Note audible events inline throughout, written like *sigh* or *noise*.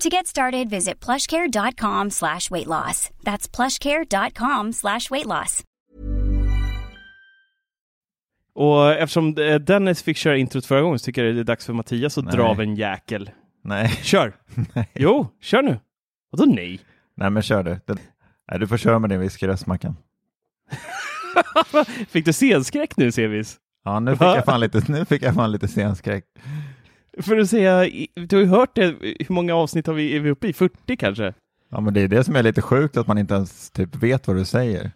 To get started, visit plushcare.com slash weight loss. That's plushcare.com slash weight loss. Och eftersom eh, Dennis fick köra introt förra gången så tycker jag det är dags för Mattias att Nej. dra av en jäkel. Nej. Kör! *laughs* Nej. Jo, kör nu! Vadå nej? Nej, men kör du. Den... Nej, du får köra med din whiskyröst, Mackan. *laughs* Fick du scenskräck nu, Sevis? Ja, nu fick jag fan lite, nu fick jag fan lite scenskräck. För att säga, du har ju hört det, hur många avsnitt har vi, är vi uppe i? 40 kanske? Ja, men det är det som är lite sjukt, att man inte ens typ vet vad du säger.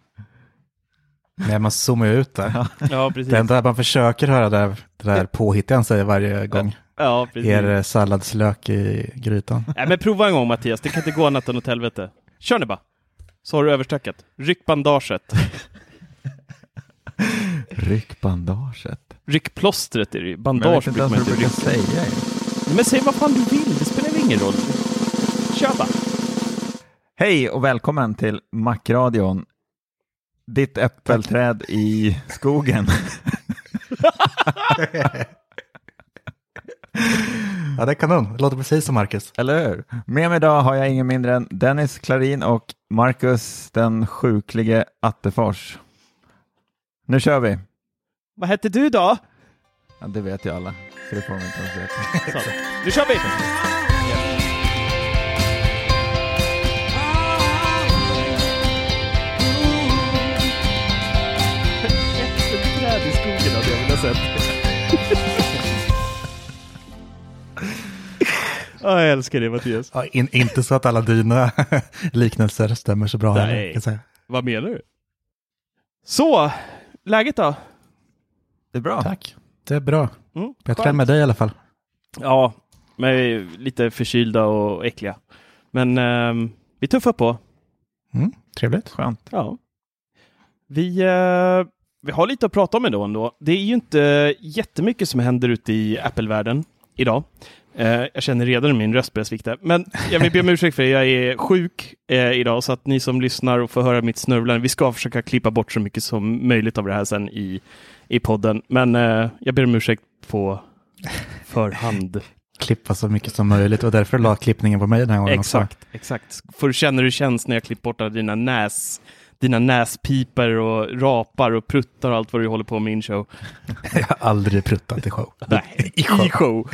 Nej, man zoomar ju ut där. Ja, *laughs* precis. Det enda man försöker höra där, det där påhittiga han säger varje gång. Ja, precis. Er eh, salladslök i grytan. Nej, men prova en gång Mattias, det kan inte gå annat än åt helvete. Kör nu bara! Så har du överstökat. Ryck bandaget. *laughs* Ryck bandaget. Ryck plåstret är det ju. Bandage brukar man inte rycka. säga. Men säg vad fan du vill, det spelar väl ingen roll. Kör bara! Hej och välkommen till Macradion. Ditt äppelträd i skogen. *laughs* Ja, det är kanon. Det låter precis som Marcus. Eller hur? Med mig idag har jag ingen mindre än Dennis Klarin och Marcus den sjuklige Attefors. Nu kör vi! Vad hette du då? Ja, det vet ju alla, så det får vi inte ens veta. Så. Nu kör vi! Äppelträd i skogen hade jag velat sett. Ja, jag älskar det Mattias. Ja, in, inte så att alla dina *laughs* liknelser stämmer så bra. Nej. heller, kan jag säga. Vad menar du? Så, läget då? Det är bra. Tack. Det är bra. Mm, Bättre skönt. än med dig i alla fall. Ja, men vi är lite förkylda och äckliga. Men ehm, vi tuffar på. Mm, trevligt. Skönt. Ja. Vi, eh, vi har lite att prata om ändå, ändå. Det är ju inte jättemycket som händer ute i Apple-världen idag. Eh, jag känner redan min röst börjar svikta. Men jag vill be om *laughs* ursäkt för det. Jag är sjuk eh, idag, så att ni som lyssnar och får höra mitt snörvlande, vi ska försöka klippa bort så mycket som möjligt av det här sen i, i podden. Men eh, jag ber om ursäkt på *laughs* förhand. Klippa så mycket som möjligt och därför la klippningen på mig den här gången också. Exakt, exakt. Får du känna hur det känns när jag klipper bort dina näs, dina näspiper och rapar och pruttar och allt vad du håller på med i in show. *laughs* Jag har aldrig pruttat i show. Nej, I show. i show.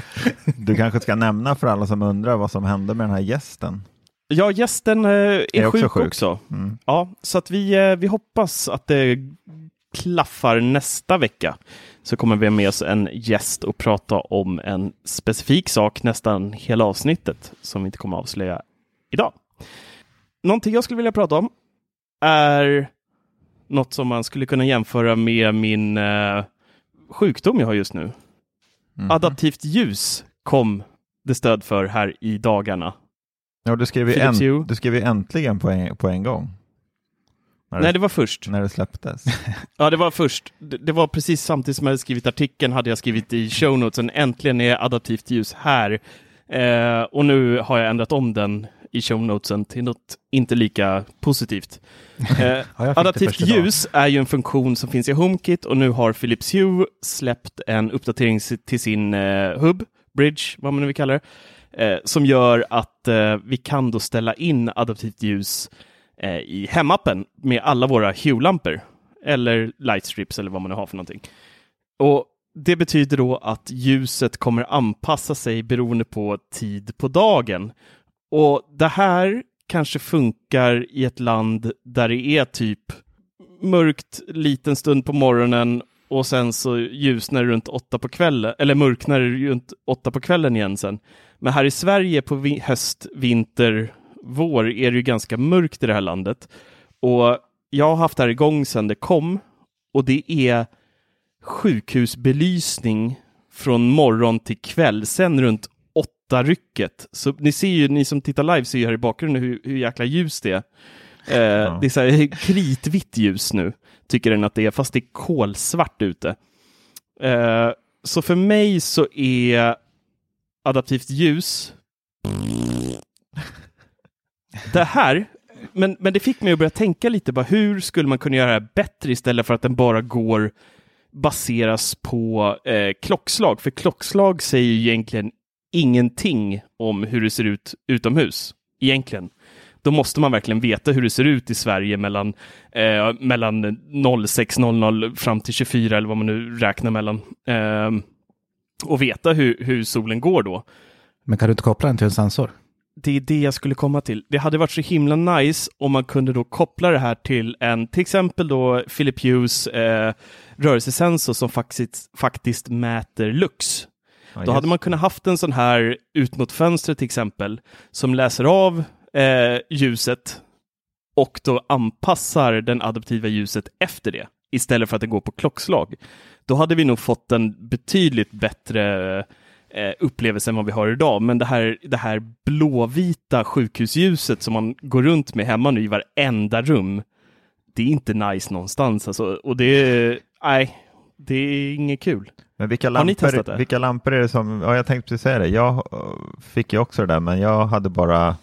Du kanske ska nämna för alla som undrar vad som hände med den här gästen. Ja, gästen eh, är, Är också sjuk, sjuk. också. Mm. Ja, så att vi, eh, vi hoppas att det klaffar nästa vecka. Så kommer vi ha med oss en gäst och prata om en specifik sak nästan hela avsnittet som vi inte kommer att avslöja idag. Någonting jag skulle vilja prata om är något som man skulle kunna jämföra med min eh, sjukdom jag har just nu. Mhm. Adaptivt ljus kom det stöd för här i dagarna. Ja, du skrev ju, du skrev äntligen på en, på en gång. När Nej, det, det var först. när det släpptes. *laughs* Ja, det var först. Det, det var precis samtidigt som jag hade skrivit artikeln, hade jag skrivit i show notesen, äntligen är adaptivt ljus här. Eh, och nu har jag ändrat om den i show notesen till något inte lika positivt. Eh, *laughs* Ja, adaptivt ljus är ju en funktion som finns i HomeKit och nu har Philips Hue släppt en uppdatering till sin eh, hubb, bridge, vad man nu vill kalla det, eh, som gör att eh, vi kan då ställa in adaptivt ljus eh, i hemappen med alla våra Hue-lampor eller lightstrips eller vad man nu har för någonting. Och det betyder då att ljuset kommer anpassa sig beroende på tid på dagen. Och det här kanske funkar i ett land där det är typ mörkt liten stund på morgonen och sen så ljusnar det runt åtta på kvällen, eller mörknar det runt åtta på kvällen igen sen. Men här i Sverige på vi- höst, vinter, vår är det ju ganska mörkt i det här landet. Och jag har haft det här igång sedan det kom och det är sjukhusbelysning från morgon till kväll, sen runt åtta rycket. Så ni ser ju, ni som tittar live ser ju här i bakgrunden hur, hur jäkla ljus det är. Eh, Det är så här kritvitt ljus nu, tycker den att det är, fast det är kolsvart ute. Eh, så för mig så är adaptivt ljus det här, men, men det fick mig att börja tänka lite bara hur skulle man kunna göra det här bättre istället för att den bara går baseras på eh, klockslag. För klockslag säger ju egentligen ingenting om hur det ser ut utomhus. Egentligen. Då måste man verkligen veta hur det ser ut i Sverige mellan, eh, mellan 06.00 fram till 24 eller vad man nu räknar mellan. Eh, och veta hur, hur solen går då. Men kan du inte koppla den till en sensor? Det är det jag skulle komma till. Det hade varit så himla nice om man kunde då koppla det här till en, till exempel då Philip Hughes eh, rörelsesensor som faktiskt, faktiskt mäter lux. Då hade man kunnat haft en sån här ut mot fönstret till exempel som läser av eh, ljuset och då anpassar den adaptiva ljuset efter det istället för att det går på klockslag. Då hade vi nog fått en betydligt bättre eh, upplevelse än vad vi har idag. Men det här, det här blåvita sjukhusljuset som man går runt med hemma nu i varenda rum, det är inte nice någonstans. Alltså. Och det nej, det är inget kul. Men vilka lampor, vilka lampor är det som, ja jag tänkte precis säga det, jag fick ju också det där men jag hade bara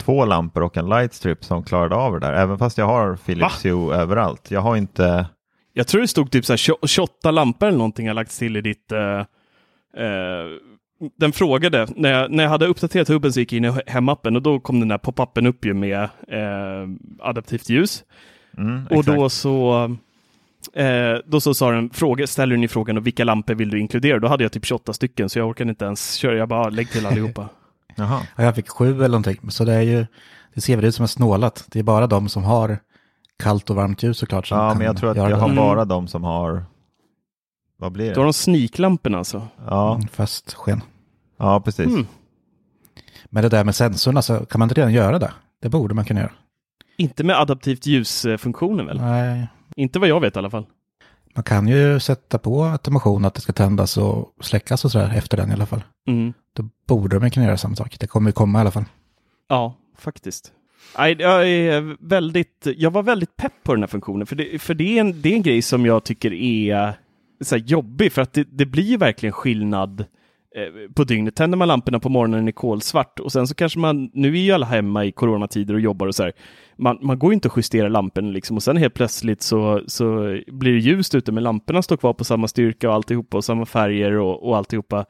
två lampor och en lightstrip som klarade av det där, även fast jag har Philips Hue överallt. Jag har inte, Jag tror det stod typ så här 20 28 lampor eller någonting har lagts till i ditt... eh, eh, den frågade, när jag, när jag hade uppdaterat hubben så gick jag in i hemappen och då kom den där pop-upen upp ju med eh, adaptivt ljus. mm, Och då så, eh, då så sa den, fråga, ställer den i frågan och vilka lampor vill du inkludera? Då hade jag typ 28 stycken så jag orkade inte ens köra, jag bara lägg till allihopa. *laughs* Jaha. Ja, jag fick sju eller någonting. Så det är ju, det ser väl ut som en snålat. Det är bara de som har kallt och varmt ljus såklart. Som Ja, men jag tror att jag det. har Mm. bara de som har, vad blir Då har det? de sniklamporna alltså. Ja, Mm, Fast sken. ja precis. Mm. Men det där med sensorna, så kan man inte redan göra det? Det borde man kunna göra. Inte med adaptivt ljusfunktionen väl? Nej. Inte vad jag vet i alla fall. Man kan ju sätta på automation att det ska tändas och släckas och sådär efter den i alla fall. Mm. Då borde de kunna göra samma sak. Det kommer ju komma i alla fall. Ja, faktiskt. Jag, är väldigt, jag var väldigt pepp på den här funktionen, för det, för det, är, en, det är en grej som jag tycker är så jobbig, för att det, det blir verkligen skillnad Eh, på dygnet. Tänder man lamporna på morgonen är kolsvart och sen så kanske man, nu är ju alla hemma i coronatider och jobbar och så här. Man, man går ju inte att justera lamporna liksom och sen helt plötsligt så, så blir det ljust ute men lamporna står kvar på samma styrka och alltihopa och samma färger och, och alltihopa.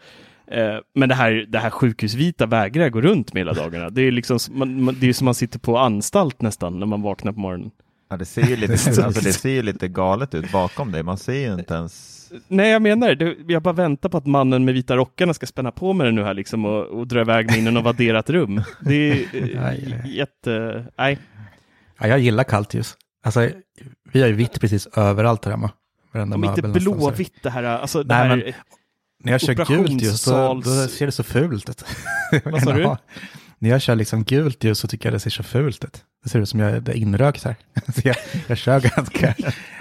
Eh, men det här, det här sjukhusvita vägrar jag gå runt med hela dagarna. Det är liksom man, man, det är som man sitter på anstalt nästan när man vaknar på morgonen. Ja, det, ser ju lite, alltså, det ser ju lite galet ut bakom dig, man ser ju inte ens Nej, jag menar det. Jag bara väntar på att mannen med vita rockarna ska spänna på mig den nu här liksom och, och dra iväg mig in i något vadderat rum. Det är eh, *laughs* jätte... Nej. Ja, jag gillar kallt ljus. Alltså, vi har ju vitt precis överallt här hemma. Varenda Om inte blåvitt det här. Alltså, det Nej, här men- När jag kör gult ljus så då ser det så fult ut. *laughs* Vad sa du? När jag kör liksom gult ljus så tycker jag det ser så fult ut. Det ser ut som jag är inrökt här. *laughs* Så jag, jag kör ganska,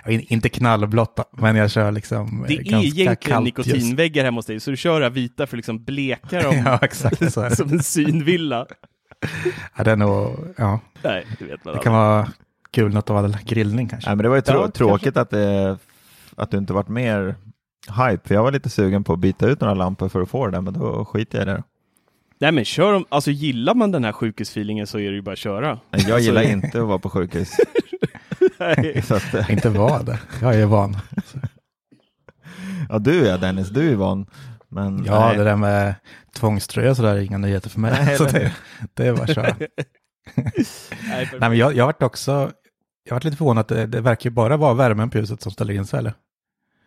inte knallblått men jag kör liksom eh, Det är ganska egentligen kallt ljus. nikotinväggar hemma hos dig, så du kör det här vita för att liksom bleka dem *laughs* Ja, exakt så är det. som en synvilla. Ja, det är nog, ja, Nej, det vet man det kan vara kul något av all grillning kanske. Nej, men det var ju trå- Ja, tråkigt att, det, att du inte varit mer hype, för jag var lite sugen på att byta ut några lampor för att få det där, men då skiter jag i det. Nej men kör om, alltså gillar man den här sjukhusfeelingen så är det ju bara att köra. Jag Alltså- gillar inte att vara på sjukhus. *laughs* *laughs* Att, *laughs* Inte vad det. Jag är van. ja, du är Dennis, du är van. Men Ja, nej. det där med tvångströja och sådär är inga nyheter för mig. Nej, så det, det är bara att köra. Nej, Nej, men jag, jag varit också, jag varit lite förvånad att det, det verkar ju bara vara värmen på ljuset som ställer in sig. Eller?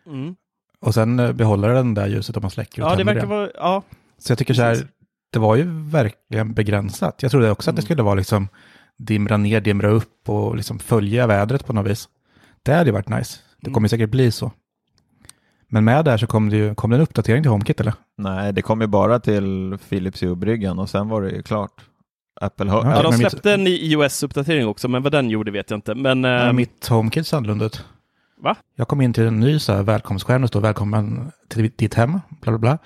mm. Och sen eh, behåller den där ljuset om man släcker och Ja, det verkar vara, ja. Så jag tycker så här, Precis. Det var ju verkligen begränsat. Jag trodde också att det Mm. skulle vara liksom dimra ner, dimra upp och liksom följa vädret på något vis. Det hade ju varit nice. Det Mm. kommer säkert bli så. Men med där så kom det ju kom det en uppdatering till HomeKit eller? nej, det kom ju bara till Philips Hue-bryggan och sen var det ju klart. Apple har... Ja, de släppte en i iOS-uppdatering också, men vad den gjorde vet jag inte. Men, Ja, ehm, mitt HomeKit ser annorlunda ut. Va? Jag kom in till en ny så här välkomstskärm och stod välkommen till ditt hem, bla bla bla.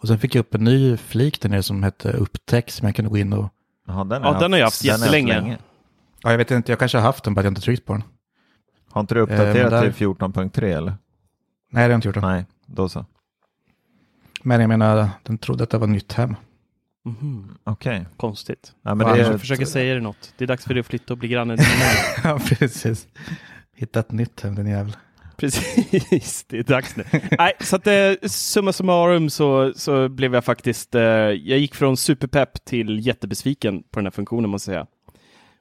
Och sen fick jag upp en ny flik där nere som hette upptäck som jag kunde gå in och... Ja, den, Ja, den har jag haft jättelänge. Ja, jag vet inte, jag kanske har haft den bara att jag inte tryckt på den. Har inte du Eh, uppdaterat men där- till 14.3 eller? Nej, det har jag inte gjort. Nej, då så. Men jag menar, den trodde att det var nytt hem. mhm, Okej. konstigt. Ja, men det Jag är... försöker säga dig något. Det är dags för dig att flytta och bli granne *laughs* ja, precis. Hitta ett nytt hem, den jävel. Precis, *laughs* det är dags nu. Nej, så att eh, summa summarum så, så blev jag faktiskt, eh, jag gick från superpepp till jättebesviken på den här funktionen måste jag säga.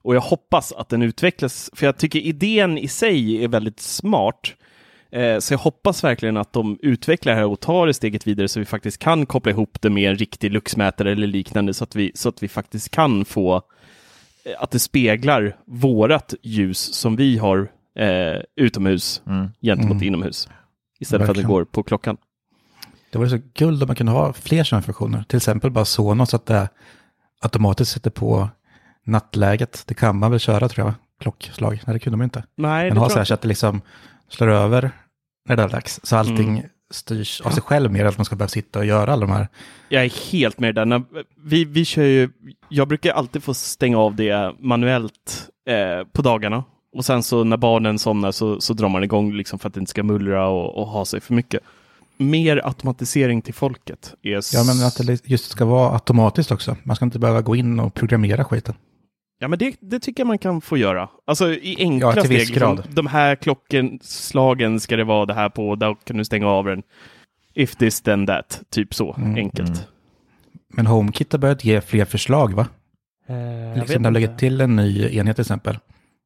Och jag hoppas att den utvecklas, för jag tycker idén i sig är väldigt smart. Eh, så jag hoppas verkligen att de utvecklar det här och tar det steget vidare så vi faktiskt kan koppla ihop det med en riktig luxmätare eller liknande så att vi, så att vi faktiskt kan få eh, att det speglar vårat ljus som vi har eh, utomhus Mm. gentemot Mm. inomhus. Istället för att Verkligen. det går på klockan. Det vore så guld om man kunde ha fler sådana funktioner. Till exempel bara Sonos, att det automatiskt sätter på nattläget. Det kan man väl köra tror jag, klockslag. Nej, det kunde man inte. Nej, Men ha så här så att det liksom slår över när det är dags. Så allting Mm. styrs av sig själv mer än att man ska behöva sitta och göra alla de här. Jag är helt med där. Vi, vi kör ju, jag brukar alltid få stänga av det manuellt eh, på dagarna. Och sen så när barnen somnar så, så drar man igång liksom för att det inte ska mullra och, och ha sig för mycket. Mer automatisering till folket. Är Ja, men att det just ska vara automatiskt också. Man ska inte behöva gå in och programmera skiten. Ja, men det, det tycker jag man kan få göra. Alltså i enkla Ja, steg. liksom, grad. De här klockenslagen ska det vara det här på, där kan du stänga av den. If this then that, typ så Mm, enkelt. mm. Men HomeKit har börjat ge fler förslag va? Eh, Liksom när de lägger till en ny enhet till exempel.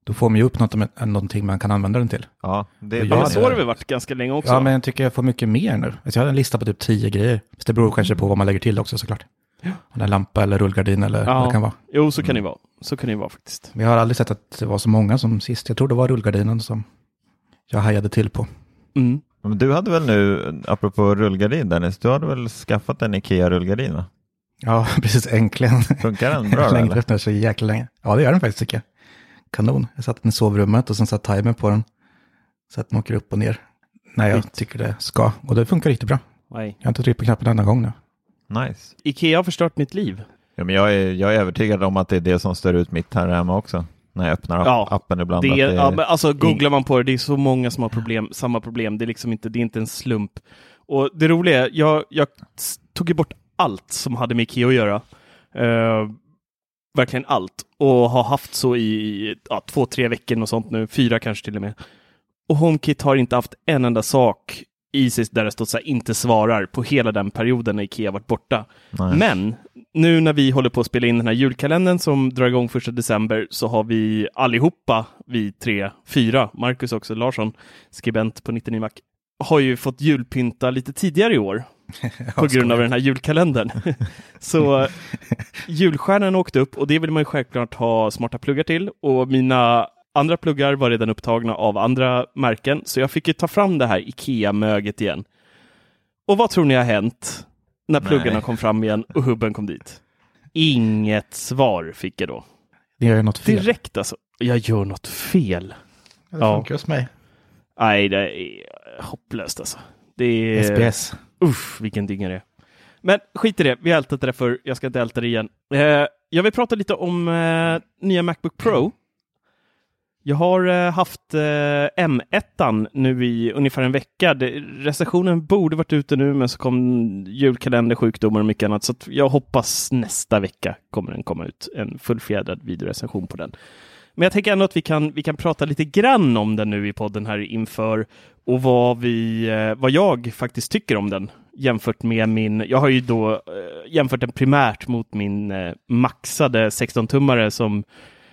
Då får man ju upp något, om- någonting man kan använda den till. Ja, det är Ja, Ja, men så har det väl varit ganska länge också. Ja, men jag tycker jag får mycket mer nu. Alltså jag har en lista på typ tio grejer. Fast det beror kanske på vad man lägger till också såklart. Om det är lampa eller rullgardin eller Ja. vad det kan vara. Jo, så kan det vara. Så kan det vara faktiskt. Men jag har aldrig sett att det var så många som sist. Jag tror det var rullgardinen som jag hajade till på. Mm. Men du hade väl nu, apropå rullgardin Dennis, du hade väl skaffat en Ikea-rullgardin va? Ja, *laughs* precis. Äntligen. Funkar den bra eller? efter den så jäkla länge. Ja, det gör den faktiskt tycker jag. Kanon. Jag satte den i sovrummet och sen satt timern på den. Så att den åker upp och ner när jag Fint. tycker det ska. Och det funkar riktigt bra. Nej. Jag har inte tryckt på knappen en enda gång nu. Nice. Ikea har förstört mitt liv. Ja, men jag, är, jag är övertygad om att det är det som stör ut mitt här hemma också. När jag öppnar app- Ja, appen ibland. Det att är, det ja, men alltså, googlar man på det, det är så många som har problem, samma problem. Det är liksom inte, det är inte en slump. Och det roliga är, jag, jag tog ju bort allt som hade med Ikea att göra. Eh, verkligen allt. Och har haft så i ja, två, tre veckor och sånt nu. Fyra kanske till och med. Och HomeKit har inte haft en enda sak i sig där det stått så här, inte svarar på hela den perioden när Ikea varit borta. Nej. Men nu när vi håller på att spela in den här julkalendern som drar igång första december så har vi allihopa, vi tre, fyra, Marcus också, Larsson, skribent på 99 Mac, har ju fått julpynta lite tidigare i år på grund av den här julkalendern. *laughs* så julstjärnan åkte upp och det vill man ju självklart ha smarta pluggar till och mina andra pluggar var redan upptagna av andra märken så jag fick ju ta fram det här Ikea-möget igen. Och vad tror ni har hänt när Nej. pluggarna kom fram igen och hubben kom dit? Inget svar fick jag då. Det gör något fel. Direkt alltså. Jag gör något fel. Det Ja. funkar hos mig. Nej, det är hopplöst alltså. Det är... SBS. Uff, vilken dynga det är. Men skit i det, vi har ältat det där förr. jag ska inte älta det igen. Eh, jag vill prata lite om eh, nya Macbook Pro. Jag har eh, haft eh, M1 nu i ungefär en vecka. Det, recensionen borde varit ute nu, men så kom julkalender, sjukdomar och mycket annat. Så jag hoppas nästa vecka kommer den komma ut, en fullfjädrad videorecension på den. Men jag tänker ändå att vi kan, vi kan prata lite grann om den nu i podden här inför och vad, vi, eh, vad jag faktiskt tycker om den jämfört med min, jag har ju då eh, jämfört den primärt mot min eh, maxade 16-tummare som,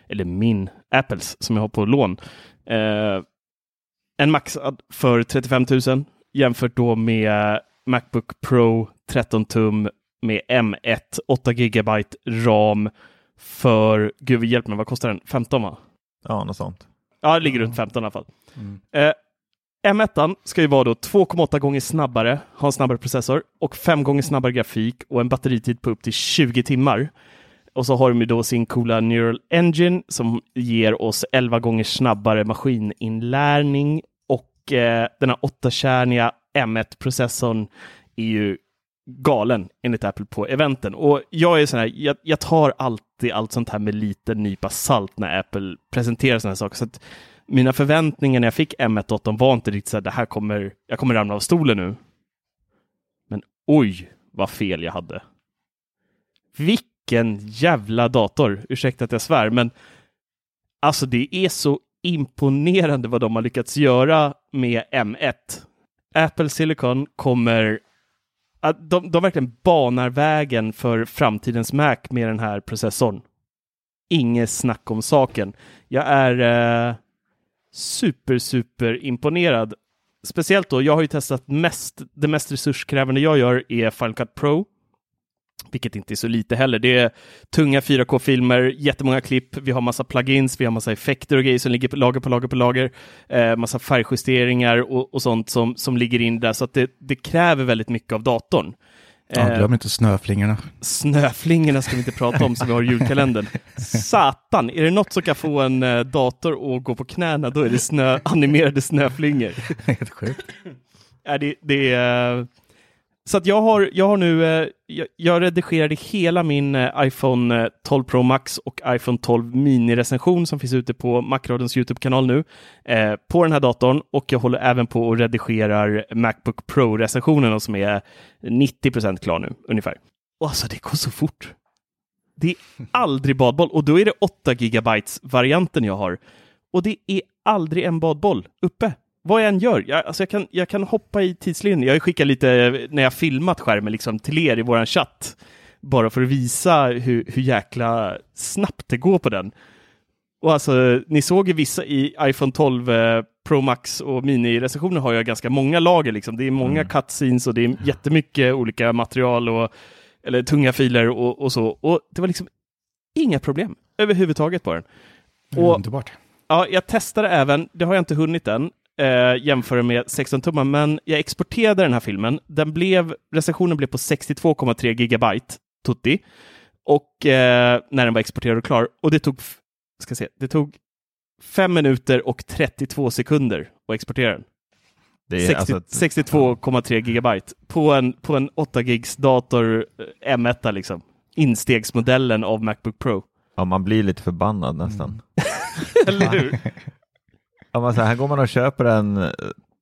eller min Apples som jag har på lån. Eh, en maxad för 35 000 jämfört då med Macbook Pro 13 tum med M1 8 GB ram för, gud hjälp mig, vad kostar den? 15 va? Ja, något sånt. Ja, det ligger runt 15 i alla fall. Mm. Eh, M1 ska ju vara då 2,8 gånger snabbare, ha en snabbare processor och 5 gånger snabbare grafik och en batteritid på upp till 20 timmar. Och så har de ju då sin coola Neural Engine som ger oss 11 gånger snabbare maskininlärning och eh, den här åttakärniga M1-processorn är ju galen enligt Apple på eventen. Och jag är sån här, jag, jag, tar alltid allt sånt här med liten nypa salt när Apple presenterar såna här saker. Så att mina förväntningar när jag fick M1 var inte riktigt så här, det här kommer, jag kommer ramla av stolen nu. Men oj, vad fel jag hade. Vilken jävla dator! Ursäkta att jag svär, men alltså det är så imponerande vad de har lyckats göra med M1. Apple Silicon kommer de, de verkligen banar vägen för framtidens Mac med den här processorn. Inget snack om saken. Jag är eh, super, super imponerad. Speciellt då, jag har ju testat mest, det mest resurskrävande jag gör är Final Cut Pro vilket inte är så lite heller. Det är tunga 4K-filmer, jättemånga klipp, vi har massa plugins, vi har massa effekter och grejer som ligger på lager på lager på lager, eh, massa färgjusteringar och, och, sånt som, som ligger in där, så att det, det kräver väldigt mycket av datorn. Ja, glöm inte snöflingorna. Snöflingorna ska vi inte prata om, som vi har i julkalendern. *laughs* Satan, är det något som kan få en uh, dator att gå på knäna, då är det snö, animerade snöflingor. *laughs* Helt sjukt. Ja, det, det är... Så att jag har, jag har nu, eh, jag, jag redigerade hela min eh, iPhone eh, 12 Pro Max och iPhone 12 mini-recension som finns ute på Macradions YouTube-kanal nu eh, på den här datorn och jag håller även på och redigerar Macbook Pro-recensionen som är 90 procent klar nu ungefär. Och alltså det går så fort. Det är aldrig badboll och då är det 8 gigabytes varianten jag har och det är aldrig en badboll uppe vad jag än gör, jag, alltså jag, kan, jag kan hoppa i tidslinjen. Jag skickar lite när jag filmat skärmen liksom, till er i vår chatt, bara för att visa hur, hur jäkla snabbt det går på den. Och alltså, ni såg ju vissa i iPhone 12 eh, Pro Max och mini-recensioner har jag ganska många lager. Liksom. Det är många mm. cutscenes och det är jättemycket olika material och eller tunga filer och, och så. Och det var liksom inga problem överhuvudtaget på den. Och, Underbart. Ja, jag testade även, det har jag inte hunnit än, eh, jämföra med 16 tummar, men jag exporterade den här filmen. Den blev, recensionen blev på 62,3 gigabyte tutti och eh, när den var exporterad och klar. Och det tog, ska se, det tog 5 minuter och 32 sekunder att exportera den. 60, alltså, 62,3 gigabyte på en, på en 8 gigs dator eh, M1 liksom. Instegsmodellen av Macbook Pro. Ja, man blir lite förbannad nästan. Mm. *laughs* Eller hur? *laughs* Ja, men så här går man och köper en eh,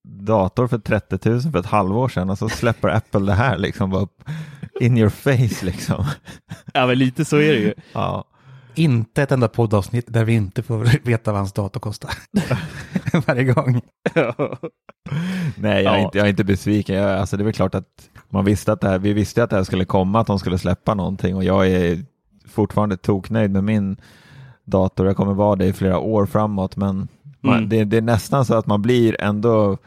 dator för 30 000 för ett halvår sedan och så släpper Apple det här liksom bara upp in your face liksom. Ja, men lite så är det ju. Ja. Inte ett enda poddavsnitt där vi inte får veta vad hans dator kostar. *laughs* Varje gång. Ja. Nej, jag är, ja. inte, jag är inte besviken. Jag, alltså, det är väl klart att man visste att det här, vi visste att det här skulle komma, att de skulle släppa någonting och jag är fortfarande toknöjd med min dator. Jag kommer vara det i flera år framåt, men man, mm. det, det, är nästan så att man blir ändå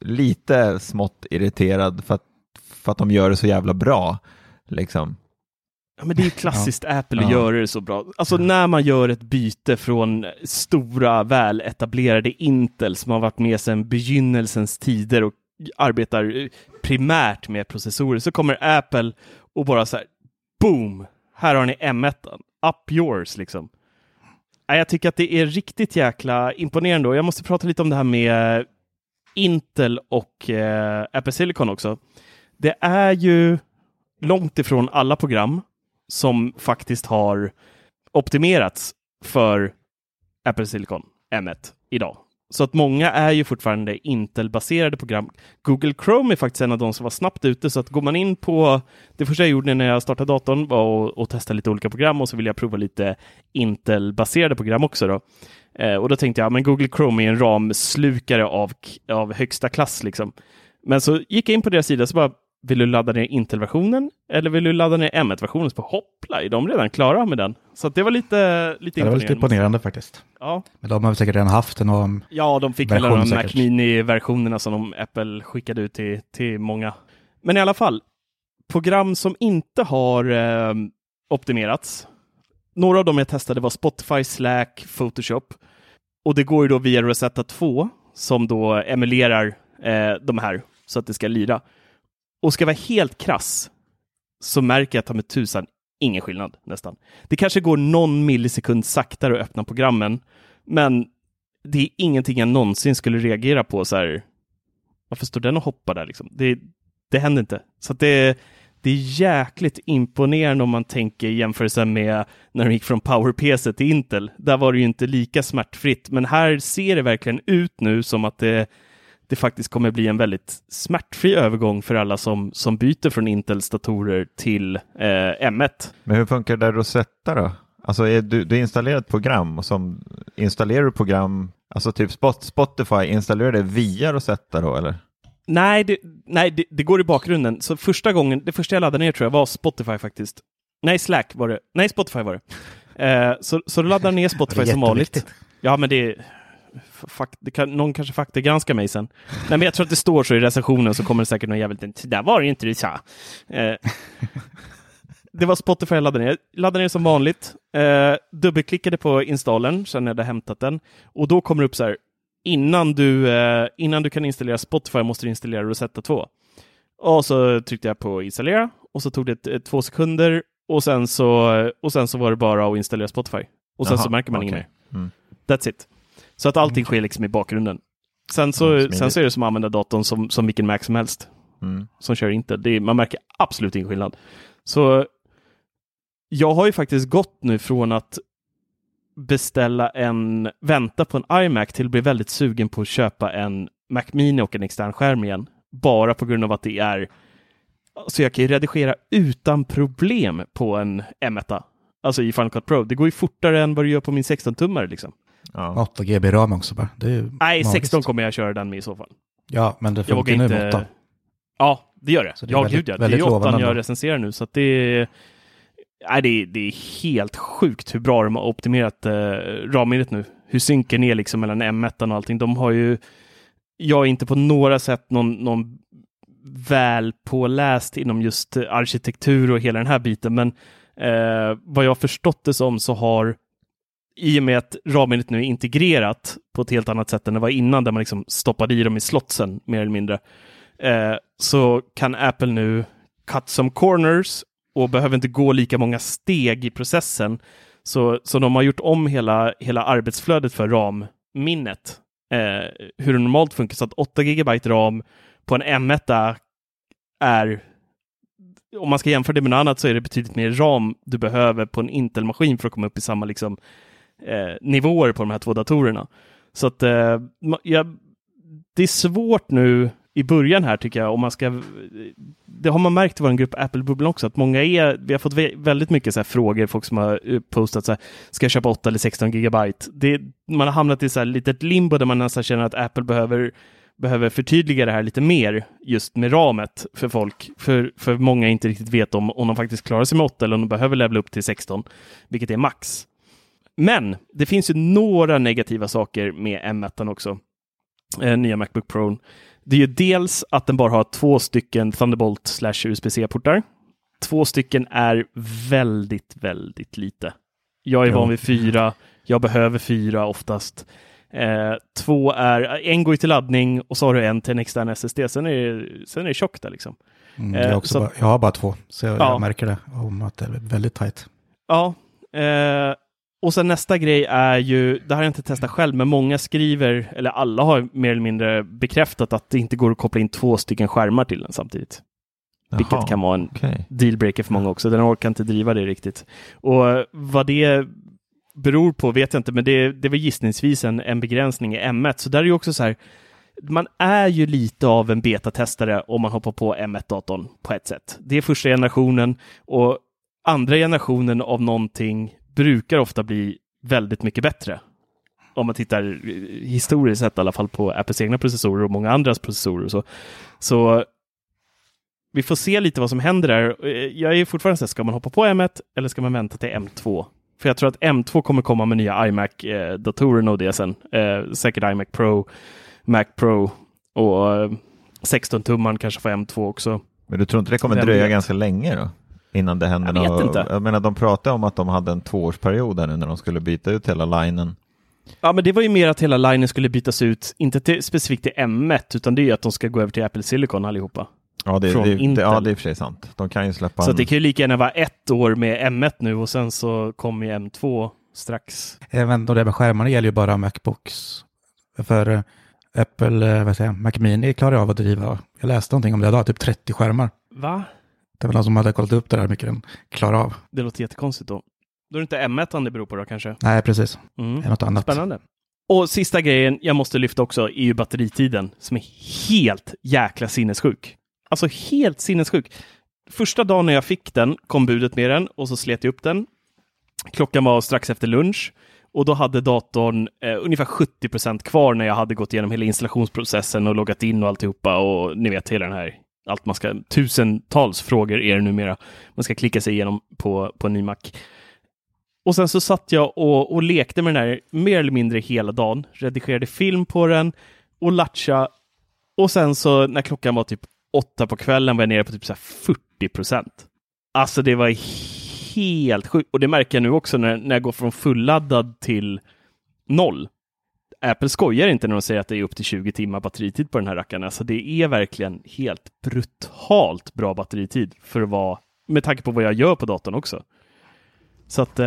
lite smått irriterad för att, för att de gör det så jävla bra. Liksom. Ja, men det är klassiskt ja. Apple att ja. göra det så bra. Alltså när man gör ett byte från stora väletablerade Intel som har varit med sedan begynnelsens tider och arbetar primärt med processorer så kommer Apple och bara så här boom, här har ni M1, up yours liksom. Jag tycker att det är riktigt jäkla imponerande och jag måste prata lite om det här med Intel och eh, Apple Silicon också. Det är ju långt ifrån alla program som faktiskt har optimerats för Apple Silicon. M1 idag. Så att många är ju fortfarande Intel-baserade program. Google Chrome är faktiskt en av de som var snabbt ute, så att går man in på det första jag gjorde när jag startade datorn var att, testa lite olika program och så vill jag prova lite Intel-baserade program också. Då. Eh, och då tänkte jag, men Google Chrome är en ramslukare av, av högsta klass liksom. Men så gick jag in på deras sida så bara, vill du ladda ner Intel-versionen eller vill du ladda ner M1-versionen? Så hoppla, är de redan klara med den? Så det var lite, lite ja, det var lite imponerande faktiskt. Ja. Men de har väl säkert redan haft den och Ja, de fick väl de Mac Mini-versionerna som de Apple skickade ut till, till många. Men i alla fall, program som inte har eh, optimerats. Några av dem jag testade var Spotify, Slack, Photoshop. Och det går ju då via Rosetta 2 som då emulerar eh, de här så att det ska lira. Och ska vara helt krass så märker jag ta med tusan ingen skillnad nästan. Det kanske går någon millisekund saktare att öppna programmen, men det är ingenting jag någonsin skulle reagera på så här. Varför står den och hoppar där liksom? Det, det händer inte. Så det, det är jäkligt imponerande om man tänker jämförelsen med när de gick från PowerPC till Intel. Där var det ju inte lika smärtfritt, men här ser det verkligen ut nu som att det det faktiskt kommer bli en väldigt smärtfri övergång för alla som, som byter från Intels datorer till eh, M1. Men hur funkar det Rosetta då? Alltså är du, du installerar ett program och som installerar du program, alltså typ Spotify, installerar det via Rosetta då eller? Nej, det, nej det, det, går i bakgrunden. Så första gången, det första jag laddade ner tror jag var Spotify faktiskt. Nej, Slack var det. Nej, Spotify var det. Eh, så, så då laddade ner *laughs* Spotify som vanligt. Ja, men det, det kan, någon kanske faktagranskar mig sen. Nej, men jag tror att det står så i recensionen så kommer det säkert någon jävel där var det inte du sa. Eh, *laughs* det var Spotify jag laddade ner. Laddade ner som vanligt. Eh, dubbelklickade på installen sen jag hade hämtat den och då kommer det upp så här. Innan du, eh, innan du kan installera Spotify måste du installera Rosetta 2. Och så tryckte jag på installera och så tog det två sekunder och sen så, och sen så var det bara att installera Spotify. Och sen Aha, så märker man okay. inget mer. Mm. That's it. Så att allting sker liksom i bakgrunden. Sen så, mm, sen så är det som att använda datorn som, som vilken Mac som helst. Mm. Som kör inte. Det är, man märker absolut ingen skillnad. Så jag har ju faktiskt gått nu från att beställa en, vänta på en iMac till att bli väldigt sugen på att köpa en Mac Mini och en extern skärm igen. Bara på grund av att det är så jag kan ju redigera utan problem på en M1. Alltså i Final Cut Pro. Det går ju fortare än vad det gör på min 16-tummare liksom. Ja. 8 GB ram också bara. Nej, magiskt. 16 kommer jag köra den med i så fall. Ja, men det funkar nu med 8. Ja, det gör det. det ja, väldigt, gud ja. Det är 8 jag recenserar nu, så att det är... Nej, det är, det är helt sjukt hur bra de har optimerat eh, ramminnet nu. Hur synken är liksom mellan M1 och allting. De har ju... Jag är inte på några sätt någon, någon väl påläst inom just arkitektur och hela den här biten, men eh, vad jag har förstått det som så har i och med att ramminnet nu är integrerat på ett helt annat sätt än det var innan, där man liksom stoppade i dem i slotsen mer eller mindre, eh, så kan Apple nu cut some corners och behöver inte gå lika många steg i processen. Så, så de har gjort om hela, hela arbetsflödet för ramminnet, eh, hur det normalt funkar, så att 8 GB ram på en M1 är om man ska jämföra det med något annat så är det betydligt mer ram du behöver på en Intel-maskin för att komma upp i samma liksom, eh, nivåer på de här två datorerna. Så att eh, ja, det är svårt nu i början här tycker jag, om man ska... Det har man märkt i vår grupp Apple-bubblan också, att många är... Vi har fått väldigt mycket så frågor, folk som har eh, postat så här, ska jag köpa 8 eller 16 gigabyte? Det, man har hamnat i så här litet limbo där man nästan känner att Apple behöver behöver förtydliga det här lite mer just med ramet för folk. För, för många inte riktigt vet om, om de faktiskt klarar sig med 8 eller om de behöver levla upp till 16, vilket är max. Men det finns ju några negativa saker med M1 också. Eh, nya Macbook Pro. Det är ju dels att den bara har två stycken Thunderbolt slash USB-C-portar. Två stycken är väldigt, väldigt lite. Jag är van vid fyra. Jag behöver fyra oftast. Eh, två är, en går till laddning och så har du en till en extern SSD. Sen är det, sen är det tjockt där liksom. Mm, jag, eh, så, bara, jag, har bara två, så jag, ja. jag märker det om att det är väldigt tajt. Ja, eh, och sen nästa grej är ju, det har jag inte testat själv, men många skriver, eller alla har mer eller mindre bekräftat att det inte går att koppla in två stycken skärmar till den samtidigt. Jaha, Vilket kan vara en okay. dealbreaker för många också. Den orkar inte driva det riktigt. Och vad det beror på vet jag inte, men det, det var gissningsvis en, en begränsning i M1. Så där är ju också så här, man är ju lite av en betatestare om man hoppar på M1-datorn på ett sätt. Det är första generationen och andra generationen av någonting brukar ofta bli väldigt mycket bättre. Om man tittar historiskt sett i alla fall på Apples egna processorer och många andras processorer. Och så. så vi får se lite vad som händer där. Jag är fortfarande så ska man hoppa på M1 eller ska man vänta till M2? För jag tror att M2 kommer komma med nya iMac-datorer och det sen. Eh, säkert iMac Pro, Mac Pro och eh, 16-tumman kanske får M2 också. Men du tror inte det kommer dröja ganska länge då? Innan det händer Jag vet inte. Jag menar, de pratade om att de hade en tvåårsperiod här nu när de skulle byta ut hela linen. Ja, men det var ju mer att hela linen skulle bytas ut, inte till, specifikt till M1, utan det är ju att de ska gå över till Apple Silicon allihopa. Ja, det, Från det, det, Intel. ja, det är i och för sig sant. De kan ju släppa Så en... det kan ju lika gärna vara ett år med M1 nu och sen så kommer ju M2 strax. Även då det med skärmarna gäller ju bara Macbooks. För eh, Apple, eh, vad säger jag, Mac Mini klarar av att driva, jag läste någonting om det idag, typ 30 skärmar. Va? Det var någon som hade kollat upp det där hur mycket den klarar av. Det låter jättekonstigt då. Då är det inte M1 det beror på då kanske? Nej, precis. Mm. Det är något annat. Spännande. Och sista grejen jag måste lyfta också är ju batteritiden som är helt jäkla sinnessjuk. Alltså helt sinnessjuk. Första dagen när jag fick den kom budet med den och så slet jag upp den. Klockan var strax efter lunch och då hade datorn eh, ungefär 70 procent kvar när jag hade gått igenom hela installationsprocessen och loggat in och alltihopa och ni vet hela den här allt man ska, tusentals frågor är det numera. Man ska klicka sig igenom på, på en ny Mac. Och sen så satt jag och, och lekte med den här mer eller mindre hela dagen. Redigerade film på den och latcha. Och sen så när klockan var typ åtta på kvällen var jag nere på typ så här 40 procent. Alltså det var helt sjukt. Och det märker jag nu också när, när jag går från fulladdad till noll. Apple skojar inte när de säger att det är upp till 20 timmar batteritid på den här rackaren. Alltså det är verkligen helt brutalt bra batteritid för att vara, med tanke på vad jag gör på datorn också. Så att, eh,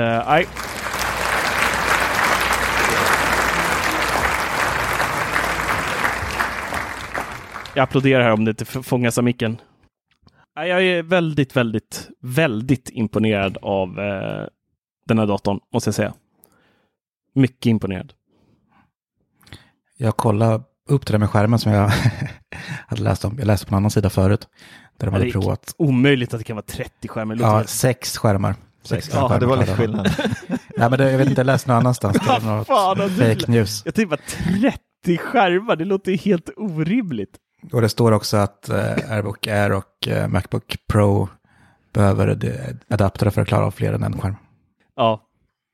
jag applåderar här om det inte fångas av micken. Jag är väldigt, väldigt, väldigt imponerad av eh, den här datorn, måste jag säga. Mycket imponerad. Jag kollade upp det där med skärmen som jag *laughs* hade läst om. Jag läste på en annan sida förut. Där de hade det provat. Omöjligt att det kan vara 30 skärmar. Ja, sex skärmar. Sex Ja, skärmar det var lite skillnad. *laughs* Nej, men det, jag vet inte, jag läste någon annanstans. Det *laughs* var något fan fake news. Jag tänkte bara 30 skärmar, det låter ju helt orimligt. Och det står också att eh, Airbook Air och eh, Macbook Pro behöver adaptrar för att klara av fler än en skärm. Ja,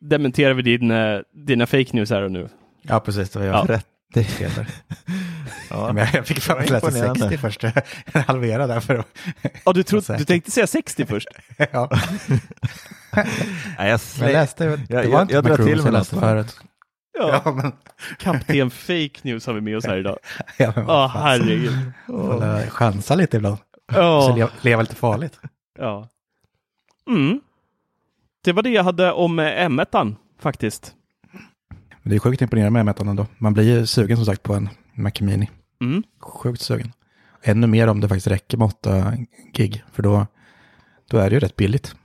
dementerar vi din, eh, dina fake news här och nu. Ja, precis. Det var jag. Ja. Det där. *laughs* Ja. Men jag fick fram att läsa Imponerande. 60 först. Jag halverade där för att... Ja, du, trodde, Säkert. du tänkte säga 60 först? *laughs* ja. *laughs* Nej, jag, Jag läste, det Jag- var jag- inte jag drar till med läste förut. Ja, Ja, men... kapten fake news har vi med oss här idag. Ja, men fan. herregud. Väl chansa lite ibland. Så Ja, leva, leva lite farligt. ja. Mm. Det var det jag hade om eh, M1 faktiskt. Men det är sjukt imponerande med M1 ändå. Man blir ju sugen som sagt på en Mac Mini. Mm. Sjukt sugen. Ännu mer om det faktiskt räcker med 8 gig. För då, då är det ju rätt billigt.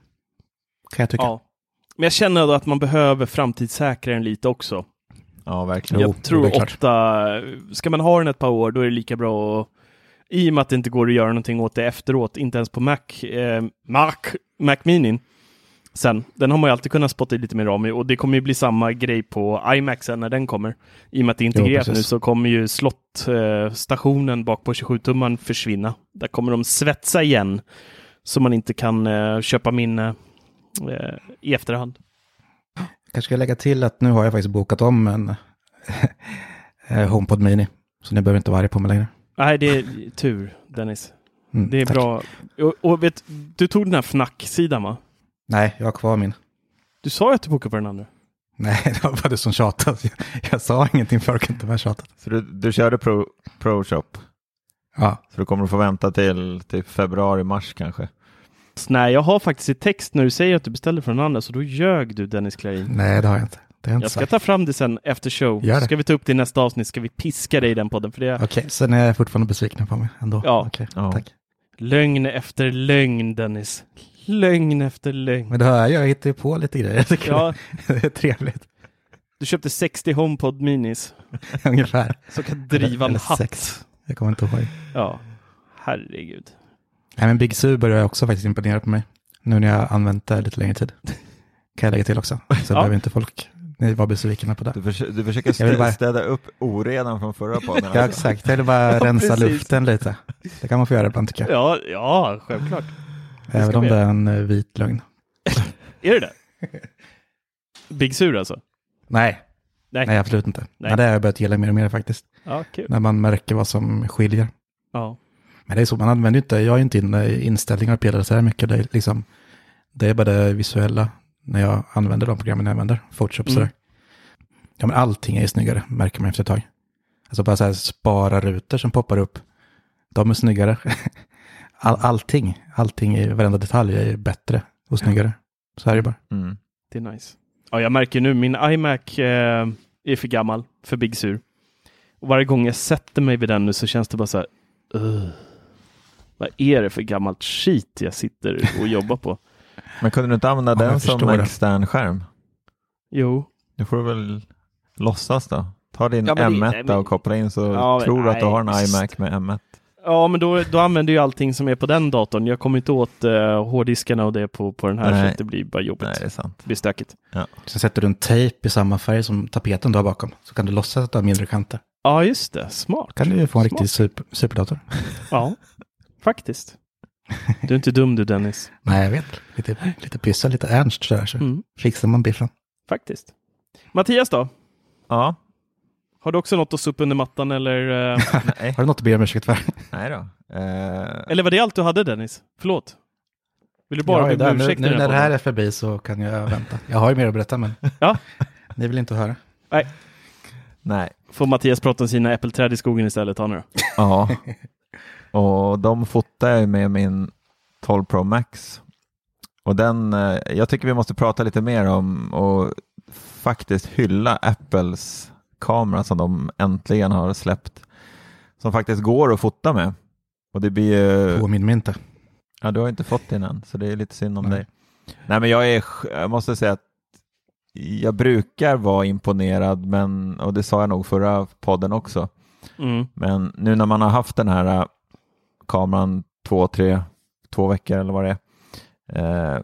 Kan jag tycka. Ja. Men jag känner att man behöver framtidssäkra den lite också. Ja, verkligen. Jag tror åtta, ska man ha den ett par år då är det lika bra att, i och med att det inte går att göra någonting åt det efteråt, inte ens på Mac, eh, Mac, Mac Mini. Sen, den har man ju alltid kunnat spotta i lite mer ram i och det kommer ju bli samma grej på sen när den kommer. I och med att det är integrerat Jo, nu så kommer ju slottstationen eh, bak på 27-tumman försvinna. Där kommer de svetsa igen så man inte kan eh, köpa minne eh, i efterhand. Kanske ska jag lägga till att nu har jag faktiskt bokat om en *laughs* HomePod Mini. Så ni behöver inte vara arga på mig längre. Nej, det är tur Dennis. Mm, Det är tack. bra. Och, och vet, du tog den här Fnac-sidan va? Nej, jag har kvar min. Du sa ju att du bokade på den andra. Nej, *laughs* det var bara du som tjatade. Jag, jag sa ingenting för att inte vara tjatat. Så du, du körde Pro, Pro Shop, Ja, så du kommer att få vänta till, till februari, mars kanske? Så nej, jag har faktiskt i text när du säger att du beställde från den andra, så då ljög du Dennis Klarin. nej det har jag inte. Det har jag inte Jag ska sagt. ta fram det sen efter show. Gör det. Ska vi ta upp det i nästa avsnitt, ska vi piska dig i den podden. För det Okej, sen är jag fortfarande besviken på mig ändå. Ja. Okej, Ja. tack. lögn efter lögn Dennis. Lögn efter lögn. Men det hör jag, jag hittar ju på lite grejer. Jag tycker Ja, *laughs* det är trevligt. du köpte 60 HomePod Minis *laughs* Ungefär. som kan driva en hatt. sex. Jag kommer inte ihåg. Ja, herregud. Nej, men Big Sur börjar också faktiskt imponera på mig. Nu när jag har använt det lite längre tid. Kan jag lägga till också. Så Ja. behöver inte folk ni var besvikna på det. Du, försöker, du försöker vill bara- stä- städa upp oredan från förra podden. *laughs* Ja, alltså. exakt. Jag vill bara Ja, rensa precis. luften lite. Det kan man få göra ibland tycker jag. Ja, ja, självklart. Även om det är en eh, vit lögn. *laughs* Är det det? *laughs* Big Sur alltså? Nej, Nej. nej absolut inte. Nej. Nej. det har jag börjat gilla mer och mer faktiskt. Ja, kul. När man märker vad som skiljer. Ja. Men det är så, man använder inte, jag är inte inne i inställningar och pillar så här mycket. Det är, liksom, det är bara det visuella när jag använder de programmen jag använder. Photoshop Mm. sådär. Ja men allting är snyggare, märker man efter ett tag. Alltså bara så här spara rutor som poppar upp. De är snyggare. *laughs* All, allting, allting i varenda detalj är bättre och snyggare. Så är det bara. Mm. Det är nice. Ja, jag märker nu, min iMac eh, är för gammal för Big Sur. Och varje gång jag sätter mig vid den nu så känns det bara så här, "Ugh. vad är det för gammalt skit jag sitter och jobbar på? *laughs* Men kunde du inte använda Ja, den som det. extern skärm? Jo, Nu får du väl låtsas då. Ta din Ja, men det- M1 nej, men- och koppla in så Ja, tror du att du har en iMac med M1. Ja men då, då använder jag allting som är på den datorn. Jag kommer inte åt uh, hårddiskarna och det på, på den här Nej. så att det blir bara jobbigt. Nej, det är sant. Det blir stökigt. Sen sätter du en tejp i samma färg som tapeten du har bakom. Så kan du låtsas att du har mindre kanter. Ja, just det. Smart. kan du få en Smart. riktig super, superdator. Ja, faktiskt. Du är inte dum du Dennis. Nej, jag vet. Lite, lite pyssel, lite ernst sådär. Så Mm, fixar man biffen. faktiskt. Mattias då? Ja, Har du också något att sopa under mattan eller? *laughs* nej, Har du något att be om ursäkt för? nej då. Eh, Eller var det allt du hade Dennis? Förlåt. Vill du bara be om nu, ursäkt nu den när det här är förbi så kan jag vänta. Jag har ju mer att berätta men Ja. ni vill inte höra. nej, Får Mattias prata om sina äppelträd i skogen istället? Ta nu då. ja. Och de fotar jag med min 12 Pro Max. Och den, eh, jag tycker vi måste prata lite mer om och faktiskt hylla Apples kamera som de äntligen har släppt. Som faktiskt går att fota med. Och det blir ju... Påminn mig inte. Ja, du har inte fått den än, så det är lite synd om Nej. dig. Nej, men jag, är, jag måste säga att jag brukar vara imponerad, men, och det sa jag nog förra podden också, Mm. men nu när man har haft den här äh, kameran två, tre, två veckor eller vad det är, eh,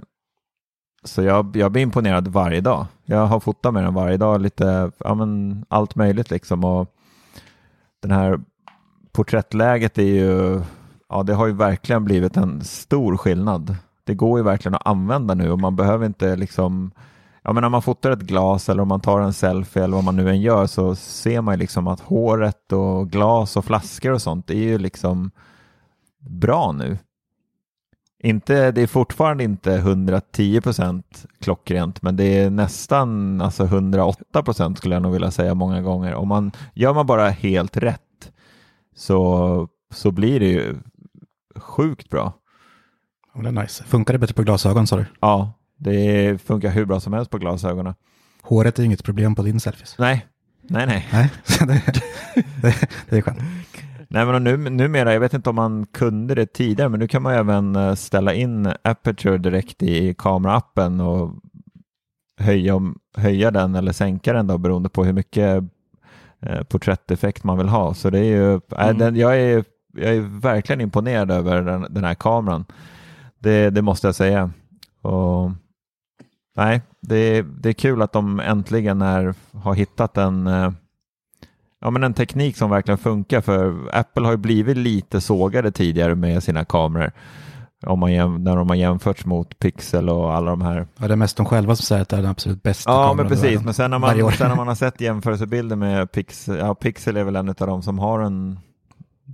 så jag, jag blir imponerad varje dag. Jag har fotat med den varje dag, lite, ja men allt möjligt liksom. Och den här porträttläget är ju, ja det har ju verkligen blivit en stor skillnad. Det går ju verkligen att använda nu och man behöver inte liksom, ja men när man fotar ett glas eller om man tar en selfie eller vad man nu än gör så ser man ju liksom att håret och glas och flaskor och sånt är ju liksom bra nu. Inte, det är fortfarande inte 110 procent klockrent, men det är nästan alltså 108 procent skulle jag nog vilja säga många gånger. Om man gör man bara helt rätt så, så blir det ju sjukt bra. Ja, Det är nice. Funkar det bättre på glasögon sa du? Ja, det funkar hur bra som helst på glasögonen. Håret är inget problem på din selfies. Nej, nej, nej. Nej, *laughs* det, det, det är skönt. Nej, men nu, numera, jag vet inte om man kunde det tidigare, men nu kan man även eh, ställa in aperture direkt i kameraappen och höja, höja den eller sänka den då beroende på hur mycket eh, porträtteffekt man vill ha. Så det är ju, Mm. den, jag, är, jag är verkligen imponerad över den, den här kameran. Det, det måste jag säga. Och, nej, det, det är kul att de äntligen är, har hittat en eh, Ja, men en teknik som verkligen funkar för Apple har ju blivit lite sågade tidigare med sina kameror. Om man jäm, när de har jämförts mot Pixel och alla de här. Ja, det är mest de själva som säger att det är den absolut bästa Ja, kameran men precis. Men sen när, man, sen när man har sett jämförelsebilder med Pixel, ja, Pixel är väl en av de som har den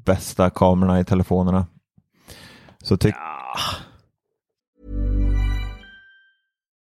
bästa kamerorna i telefonerna. Så tyck,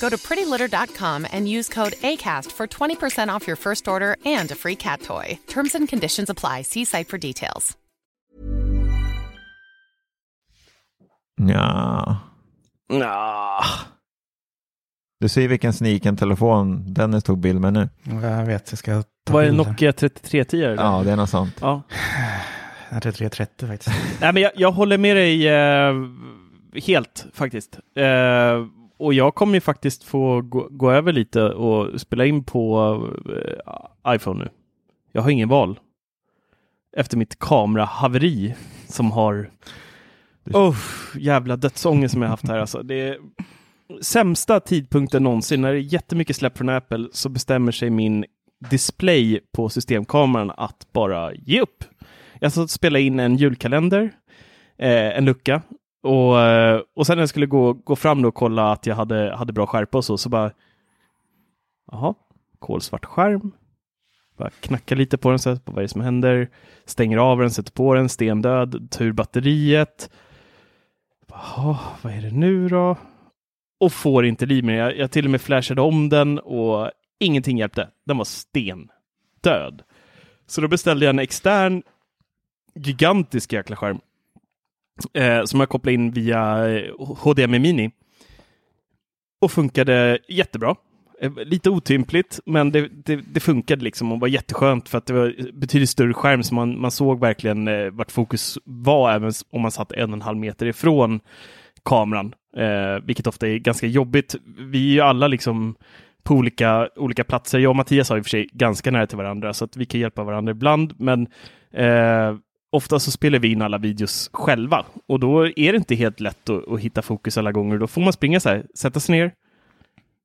Go to prettylitter.com and use code ACAST for 20% off your first order and a free cat toy. Terms and conditions apply. See site for details. Ja. Ja. Du ser vilken sniken telefon Dennis tog bild med nu. Jag vet, jag ska ta är bilder. Nokia 3310? eller? Ja, det är något sånt. ja. *sighs* Jag tror 330 faktiskt. Nej, men jag, jag håller med dig eh, helt faktiskt. Eh, och jag kommer ju faktiskt få gå, gå över lite och spela in på uh, iPhone nu. Jag har ingen val. Efter mitt kamerahaveri som har... Oh, jävla dödsångest som jag haft här alltså. Det är sämsta tidpunkten någonsin. När det är jättemycket släpp från Apple så bestämmer sig min display på systemkameran att bara ge upp. Jag satt och spelade in en julkalender, eh, en lucka. Och, eh, och sen när jag skulle gå, gå fram och kolla att jag hade, hade bra skärpa och så, så bara... Jaha, kolsvart skärm. Bara knackar lite på den, så på vad är det som händer. Stänger av den, sätter på den, stendöd, tar ur batteriet. Jaha, vad är det nu då? Och får inte liv med jag, jag till och med flashade om den och ingenting hjälpte. Den var stendöd. Så då beställde jag en extern gigantisk jäkla skärm. Eh, som jag kopplade in via eh, HDMI Mini. Och funkade jättebra. Eh, lite otympligt, men det, det, det funkade liksom och var jätteskönt för att det var betydligt större skärm så man, man såg verkligen eh, vart fokus var även om man satt en och en halv meter ifrån kameran. Eh, vilket ofta är ganska jobbigt. Vi är ju alla liksom på olika, olika platser. Jag och Mattias har i och för sig ganska nära till varandra så att vi kan hjälpa varandra ibland. Men eh, ofta så spelar vi in alla videos själva och då är det inte helt lätt att, att hitta fokus alla gånger. Då får man springa så här, sätta sig ner,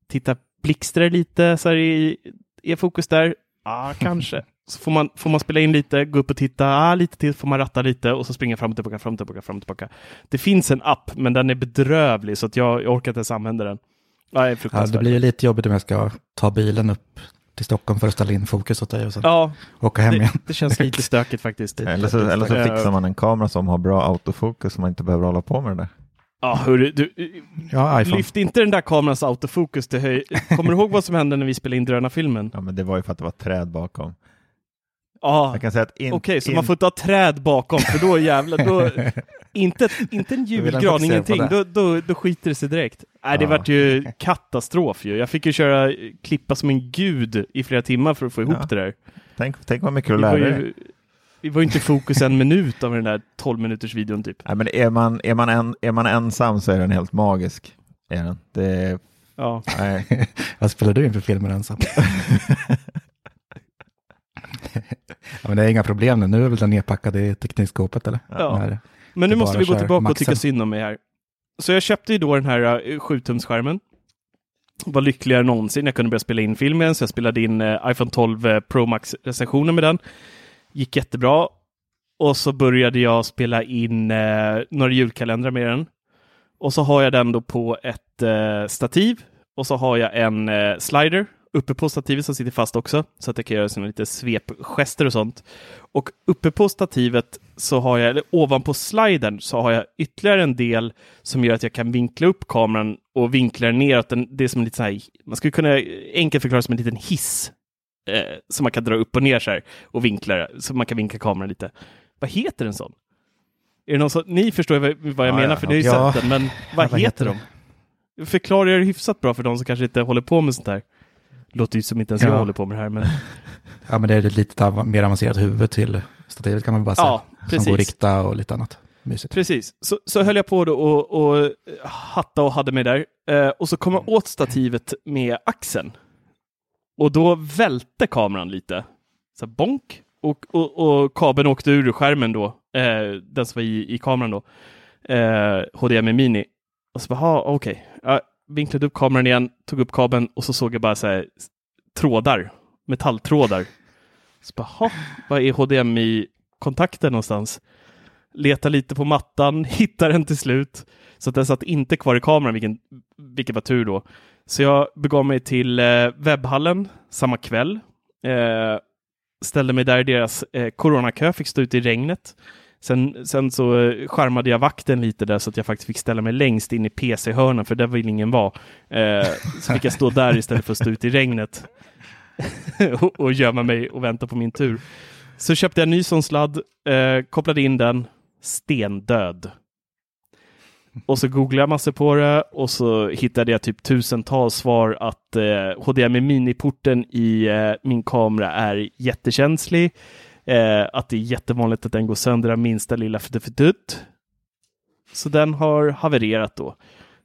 titta, blixtrar lite, så här, är, är fokus där? Ja, *laughs* kanske. Så får man, får man spela in lite, gå upp och titta, ah, lite till, får man ratta lite och så springa fram och tillbaka, fram och tillbaka, fram och tillbaka. Det finns en app, men den är bedrövlig så att jag, jag orkar inte ens använda den. Ja, det blir ju lite jobbigt om jag ska ta bilen upp till Stockholm för att ställa in fokus åt dig och sen Ja, åka hem det, igen. det känns lite *laughs* stökigt faktiskt. Eller så, eller så Eh, fixar man en kamera som har bra autofokus så man inte behöver hålla på med det där. Ja, hörru, du, Ja, lyft inte den där kamerans autofokus till höj. Kommer du ihåg vad som hände när vi spelade in Drönarfilmen? Ja, men det var ju för att det var träd bakom. Ja, Jag kan säga att in, okej, så in, man får inte ha träd bakom, för då jävlar, då, inte, inte en julgran, ingenting, då, då, då skiter det sig direkt. Nej, det Ja. vart ju katastrof ju. Jag fick ju köra, klippa som en gud i flera timmar för att få ihop Ja. det där. tänk, tänk vad mycket du lärde dig. ju, vi var ju inte i fokus en minut av den där 12 minuters videon typ. Nej, men är, man, är, man en, är man ensam så är den helt magisk. Är den. Det Ja. nej. *laughs* Vad spelar du inför filmen ensam? *laughs* *laughs* ja, men det är inga problem nu. Nu är väl den nedpackad i teknikskåpet eller? Ja. När- Men nu måste vi gå tillbaka och maxen. tycka synd om mig här. Så jag köpte ju då den här uh, 7-tumsskärmen. Var lyckligare än någonsin. Jag kunde börja spela in filmen, så jag spelade in eh, iPhone 12 eh, Pro Max-recensionen med den. Gick jättebra. Och så började jag spela in eh, några julkalendrar med den. Och så har jag den då på ett eh, stativ. Och så har jag en eh, slider uppe på stativet som sitter fast också. Så att jag kan göra såna lite svepgester och sånt. Och uppe på stativet så har jag, eller ovanpå slidern, så har jag ytterligare en del som gör att jag kan vinkla upp kameran och vinkla den neråt. Det är som en lite så här, man skulle kunna enkelt förklara som en liten hiss. Eh, som man kan dra upp och ner så här och vinkla, så man kan vinkla kameran lite. Vad heter en sån? Är det någon som, ni förstår vad, vad jag Ja, menar, ja, för ni har ju ja. sett den, men vad, vad heter heter de? Förklarar jag det hyfsat bra för de som kanske inte håller på med sånt här. Låter ju som inte ens jag Ja. håller på med det här, men *laughs* Ja, men det är ett lite av- mer avancerat huvud till stativet kan man bara säga. ja, Som går precis. rikta och lite annat. Mysigt. Precis, så, så höll jag på då och, och hatta och hade mig där. Eh, och så kom jag åt stativet med axeln. Och då välte kameran lite. Så här, bonk. Och, och, och kabeln åkte ur skärmen då. Eh, den som var i, i kameran då. Eh, HDMI Mini. Och så bara, "Ha, okej. Jag vinklade upp kameran igen, tog upp kabeln och så såg jag bara så här trådar, metalltrådar. Så bara, vad är HDMI-kontakten någonstans? Letar lite på mattan, *laughs* hittar den till slut. Så att den satt inte kvar i kameran, vilken, vilket var tur då. Så jag begav mig till eh, webbhallen samma kväll. Eh, ställde mig där i deras eh, coronakö, fick stå ute i regnet. Sen, sen så eh, skärmade jag vakten lite där så att jag faktiskt fick ställa mig längst in i PC-hörnan för där vill ingen vara. Eh, så fick jag stå där istället för att stå ute i regnet *laughs* och, och gömma mig och vänta på min tur. Så köpte jag en ny sån sladd, eh, kopplade in den, stendöd. Och så googlade jag massor på det och så hittade jag typ tusentals svar att eh, HDMI mini-porten i eh, min kamera är jättekänslig. Eh, att det är jättevanligt att den går sönder av minsta lilla fdutt. Så den har havererat då.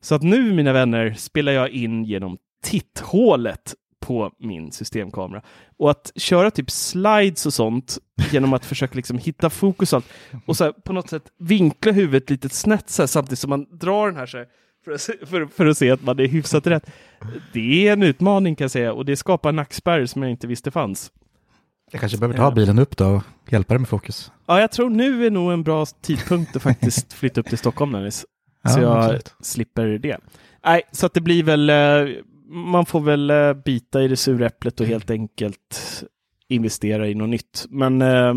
Så att nu, mina vänner, spelar jag in genom titthålet på min systemkamera. Och att köra typ slides och sånt genom att försöka liksom hitta fokus och, allt, och så här, på något sätt vinkla huvudet lite snett så här, samtidigt som man drar den här så här, för, att, se- för, för att se att man är hyfsat rätt. Det är en utmaning kan jag säga och det skapar nackspärr som jag inte visste fanns. Jag kanske behöver ta bilen upp då och hjälpa dig med fokus. Ja, jag tror nu är nog en bra tidpunkt att faktiskt *laughs* flytta upp till Stockholm, Dennis. Så Ja, jag absolut. slipper det. Nej, så att det blir väl, eh, man får väl eh, bita i det sura äpplet och helt enkelt investera i något nytt. Men eh,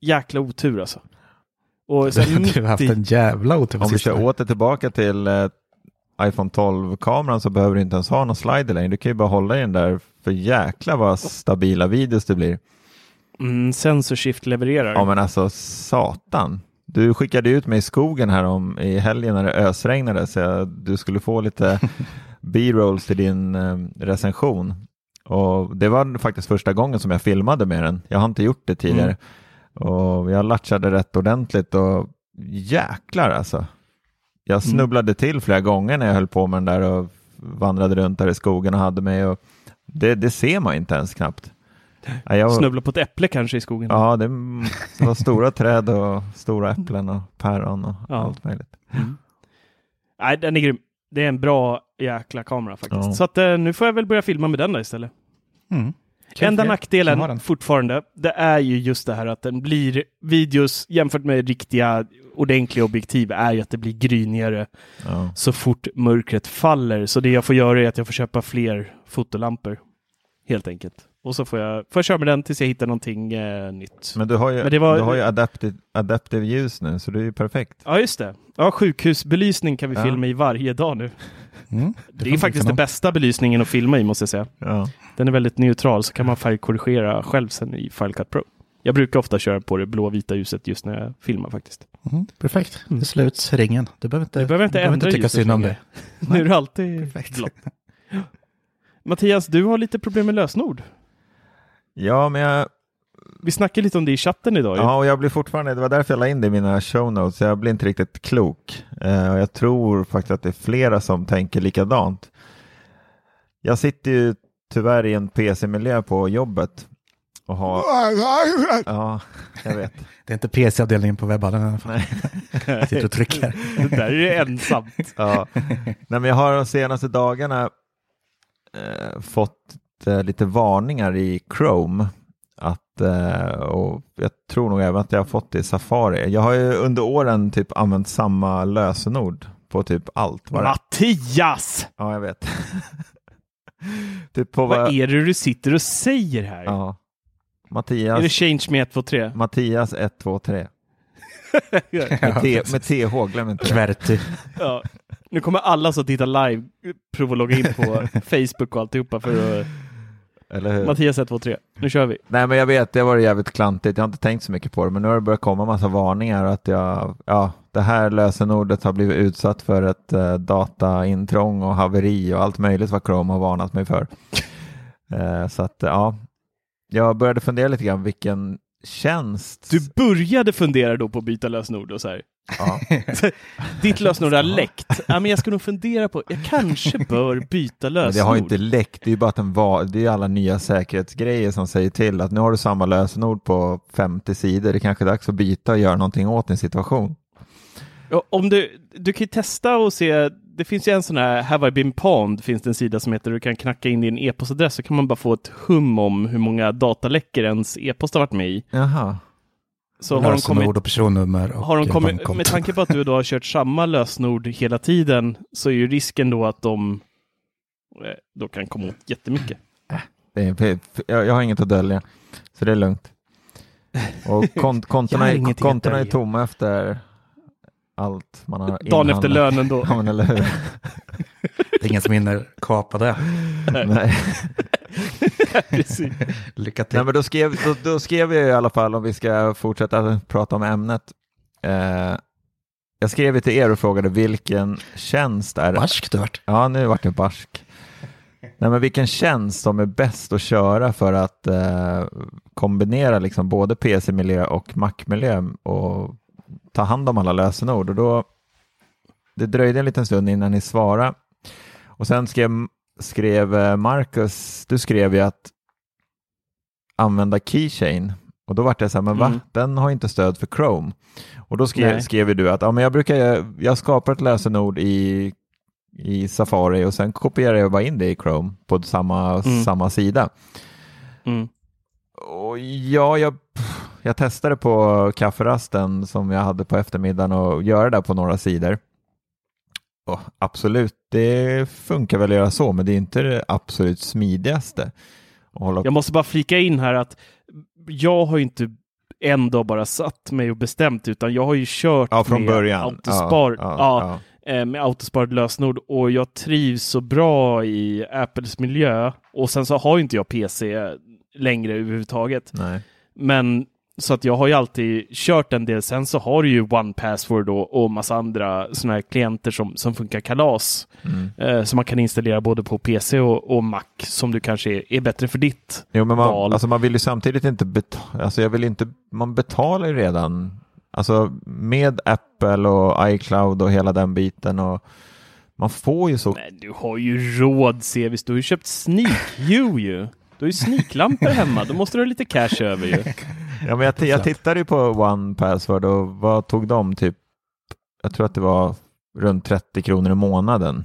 jäkla otur alltså. Och sen Du har haft en jävla otur Om vi kör åter tillbaka till eh, iPhone 12-kameran så behöver du inte ens ha någon slider längre. Du kan ju bara hålla i den där för jäkla vad stabila videos det blir. mm, Sensor Shift levererar. Ja men alltså satan. Du skickade ut mig i skogen här om i helgen när det ösregnade så jag, du skulle få lite *laughs* B-rolls till din eh, recension. Och det var faktiskt första gången som jag filmade med den. Jag har inte gjort det tidigare. Och jag latchade rätt ordentligt och jäklar alltså. Jag snubblade till flera gånger när jag höll på med den där och vandrade runt där i skogen och hade mig. Och det, det ser man inte ens knappt. Ja, jag, Snubbla på ett äpple kanske i skogen. Ja, det var stora träd och stora äpplen och päron och Ja. allt möjligt. Nej, den är grym. Det är en bra jäkla kamera faktiskt. Ja. Så att eh, nu får jag väl börja filma med den där istället. Mm. Enda nackdelen den. fortfarande, det är ju just det här att den blir videos jämfört med riktiga ordentliga objektiv är ju att det blir grynigare Ja. så fort mörkret faller. Så det jag får göra är att jag får köpa fler fotolampor. Helt enkelt. Och så får jag, får jag köra med den tills jag hittar någonting eh, nytt. Men du har ju, Men det var- du har ju adaptive, adaptive ljus nu, så det är ju perfekt. Ja, just det. Ja, sjukhusbelysning kan vi Ja. filma i varje dag nu. Mm. Det, får är faktiskt den bästa belysningen att filma i måste jag säga. Ja. Den är väldigt neutral så kan man färgkorrigera själv sen i Final Cut Pro. Jag brukar ofta köra på det blå-vita ljuset just när jag filmar faktiskt. Mm. Perfekt, Mm. det sluts ringen. Du behöver inte, Du behöver inte ändra tycka ljuset synd om det. *laughs* Nu är det alltid *laughs* Perfekt. blått. *gasps* Mattias, du har lite problem med lösenord. ja, men jag, Vi snackade lite om det i chatten idag. ja, och jag blir fortfarande, det var därför jag la in det i mina show notes, jag blir inte riktigt klok. Eh, och jag tror faktiskt att det är flera som tänker likadant. Jag sitter ju tyvärr i en PC-miljö på jobbet och har... Ja, jag vet. Det är inte PC-avdelningen på webbhallen i alla fall. Jag sitter och trycker. Det där är ju ensamt. Ja. Nej, men jag har de senaste dagarna eh, fått eh, lite varningar i Chrome. Att, eh, och jag tror nog även att jag har fått det i Safari. Jag har ju under åren typ använt samma lösenord på typ allt. Det- Mattias! Ja, jag vet. *laughs* typ på Vad vad... är det du sitter och säger här? Ja. Är det Mattias, change med 1, 2, 3? Mattias 1, 2, 3. Med, T, med TH, glöm inte det. Kverty. Ja. Nu kommer alla som tittar live prova att logga in på *laughs* Facebook och alltihopa för att... Eller hur? Mattias 1, 2, 3. Nu kör vi. Nej men jag vet, det var jävligt klantigt. Jag har inte tänkt så mycket på det, men nu har det börjat komma massa varningar att jag, ja, det här lösenordet har blivit utsatt för ett eh, dataintrång och haveri och allt möjligt vad Chrome har varnat mig för. *laughs* Eh, så att ja, jag började fundera lite grann vilken tjänst. Du började fundera då på att byta lösenord och så här. Ja, *laughs* Ditt lösenord har läckt. Ja, men jag ska nog fundera på, jag kanske bör byta *laughs* men lösenord. det har inte läckt, det är bara att den var, det är alla nya säkerhetsgrejer som säger till att nu har du samma lösenord på 50 sidor, det är kanske är dags att byta och göra någonting åt din situation. Ja, Om du, du kan ju testa och se, det finns ju en sån här Have I been pwned finns det en sida som heter du kan knacka in din e-postadress så kan man bara få ett hum om hur många dataläckor ens e-post har varit med i. Jaha. Så har de kommit, och personnummer och har de kommit med tanke på att du då har kört samma lösenord hela tiden så är ju risken då att de eh, då kan komma åt jättemycket. Är, jag, har inget att dölja, så det är lugnt. Och kont, *laughs* har är, kontona är tomma efter allt man har Dagen efter lönen då. *laughs* Ja, men eller hur? Det är ingen som hinner kapa det. Nej. *laughs* Precis. Lycka till. Nej, men då skrev, då, då skrev jag i alla fall, om vi ska fortsätta prata om ämnet. Eh, jag skrev ju till er och frågade vilken tjänst är Barsk du vart. Ja, nu vart det barsk. Nej, men vilken tjänst som är bäst att köra för att eh, kombinera liksom både PC-miljö och Mac-miljö och ta hand om alla lösenord. Och då, det dröjde en liten stund innan ni svarade. Och sen skrev, skrev eh, Marcus, du skrev ju att använda Keychain. Och då var det så här, men va? Mm. Den har inte stöd för Chrome. Och då skrev, Nej. skrev du att ja, men jag brukar, jag skapar ett lösenord i, i Safari och sen kopierar jag bara in det i Chrome på samma, Mm. samma sida. Mm. Och ja, jag, jag testade på kafferasten som jag hade på eftermiddagen och göra det på några sidor. Och absolut, det funkar väl att göra så, men det är inte det absolut smidigaste. Jag måste bara flika in här att jag har ju inte en dag bara satt mig och bestämt utan jag har ju kört ja, från med början. autospar, Ja, ja, eh, med autosparad lösenord och jag trivs så bra i Apples miljö och sen så har ju inte jag PC längre överhuvudtaget. Nej. Men så att jag har ju alltid kört en del. Sen så har du ju One Password och, och massa andra sådana här klienter som, som funkar kalas. Mm. Eh, som man kan installera både på PC och, och Mac som du kanske är, är bättre för ditt Jo, men val. man, alltså man vill ju samtidigt inte betala, alltså jag vill inte, man betalar ju redan, alltså med Apple och iCloud och hela den biten och man får ju så, Men du har ju råd Sevis, du har ju köpt Sneak ju. Du har ju sneaklampor hemma, då måste du ha lite cash över ju. *laughs* ja men jag, t- jag tittade ju på One Password och vad tog de typ, jag tror att det var runt 30 kronor i månaden.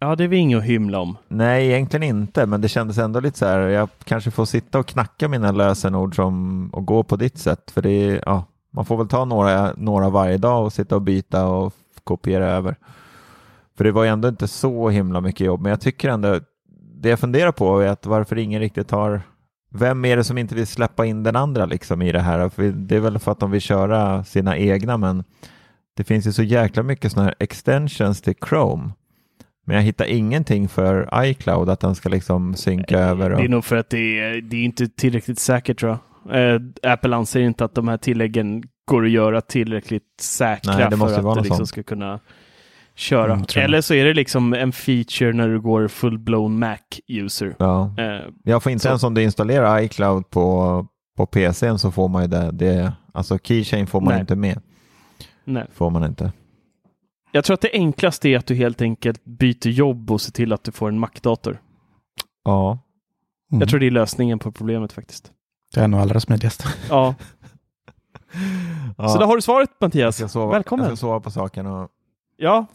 Ja, det är väl inget att hymla om. Nej, egentligen inte, men det kändes ändå lite så här, jag kanske får sitta och knacka mina lösenord som, och gå på ditt sätt, för det är, ja, man får väl ta några, några varje dag och sitta och byta och kopiera över. För det var ju ändå inte så himla mycket jobb, men jag tycker ändå, det jag funderar på är att varför ingen riktigt har, vem är det som inte vill släppa in den andra liksom i det här? För det är väl för att de vill köra sina egna, men det finns ju så jäkla mycket sådana här extensions till Chrome. Men jag hittar ingenting för iCloud att den ska liksom synka över. Och... Det är nog för att det är, det är inte tillräckligt säkert tror jag. Eh, Apple anser inte att de här tilläggen går att göra tillräckligt säkra Nej, för att det liksom sånt. ska kunna köra. Mm, jag. Eller så är det liksom en feature när du går full-blown Mac-user. Ja. Eh, Jag får inte Så- ens om du installerar iCloud på, på PCn så får man ju det. det alltså Keychain får man Nej. inte med. nej. Får man inte. Jag tror att det enklaste är att du helt enkelt byter jobb och ser till att du får en Mac-dator. Ja. Mm. Jag tror det är lösningen på problemet faktiskt. Det är nog allra smidigast. Ja, *laughs* ja. så där har du svaret jag Mattias. ska sova, Välkommen. Jag ska sova på saken och Ja,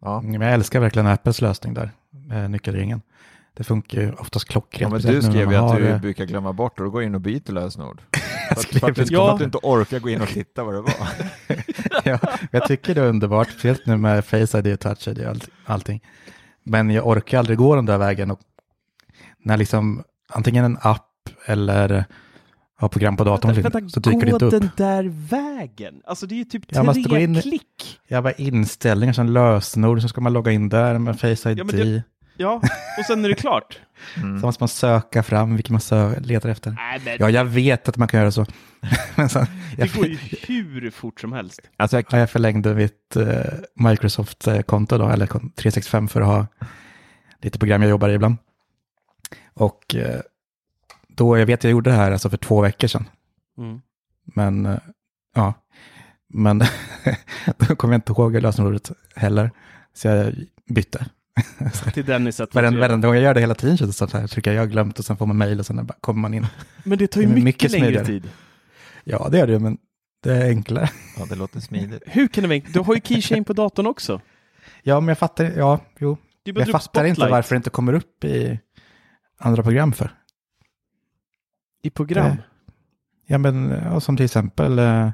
ja. Men jag älskar verkligen Apples lösning där, med nyckelringen. Det funkar ju oftast Ja, klockrent. men speciellt du skrev ju att du eh, brukar glömma bort och då går in och byter lösenord. *laughs* Jag För att, för, att, Ja. att du inte orkar gå in och titta vad det var. *laughs* ja, jag tycker det är underbart, speciellt nu med Face ID och Touch ID och allt, allting. Men jag orkar aldrig gå den där vägen och när liksom antingen en app eller har program på datorn vänta, så dyker det gå inte upp. den där vägen. Alltså det är ju typ Jag måste gå tre in- klick. Jag var inställningar, sen lösenord, så ska man logga in där med Face ID. Ja, det- Ja, och sen är det klart. Mm. *laughs* Så måste man söka fram vilket man sö- letar efter. Nej, men Ja, jag vet att man kan göra så. *laughs* Men sen, jag, det går ju hur fort som helst. Alltså jag, ja, jag förlängde mitt eh, Microsoft-konto då, eller kon- 365 för att ha lite program jag jobbar i ibland. Och eh, då, jag vet jag gjorde det här alltså för två veckor sedan. Mm. Men eh, ja, men *laughs* då kommer jag inte ihåg lösenordet heller. Så jag bytte. *laughs* Till Dennis att Varenda, varenda gång jag gör det hela tiden känns det så här, trycker jag glömt och sen får man mejl och sen bara kommer man in. Men det tar ju Det mycket, mycket längre smidigare. tid. Ja, det gör det, men det är enklare. *laughs* ja, det låter smidigt. Hur kan det vara? Du har ju Keychain på datorn också. Ja, men jag fattar, ja, jo. Jag fattar inte varför det inte kommer upp i andra program för. I program? Ja, men ja, som till exempel eh,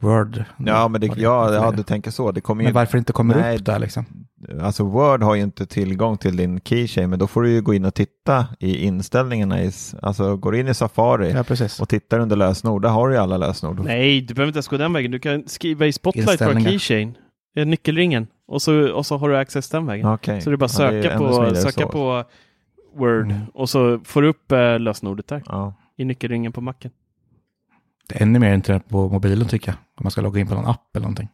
Word. Ja, men det, ja, ja, du tänker så. Det kommer ju, Men varför inte kommer Nej, upp där liksom? Alltså Word har ju inte tillgång till din keychain, men då får du ju gå in och titta i inställningarna. I, alltså går du in i Safari Ja, och tittar under lösenord, där har du ju alla lösenord. Nej, du behöver inte ens gå den vägen. Du kan skriva i Spotlight på. Keychain, eh, nyckelringen, och så, och så har du access den vägen. Okej. Så det är bara Ja, är söka, ännu på, söka så. på Word Mm. och så får du upp eh, lösenordet där Ja. I nyckelringen på macken. Det är ännu mer internet på mobilen tycker jag. Om man ska logga in på någon app eller någonting.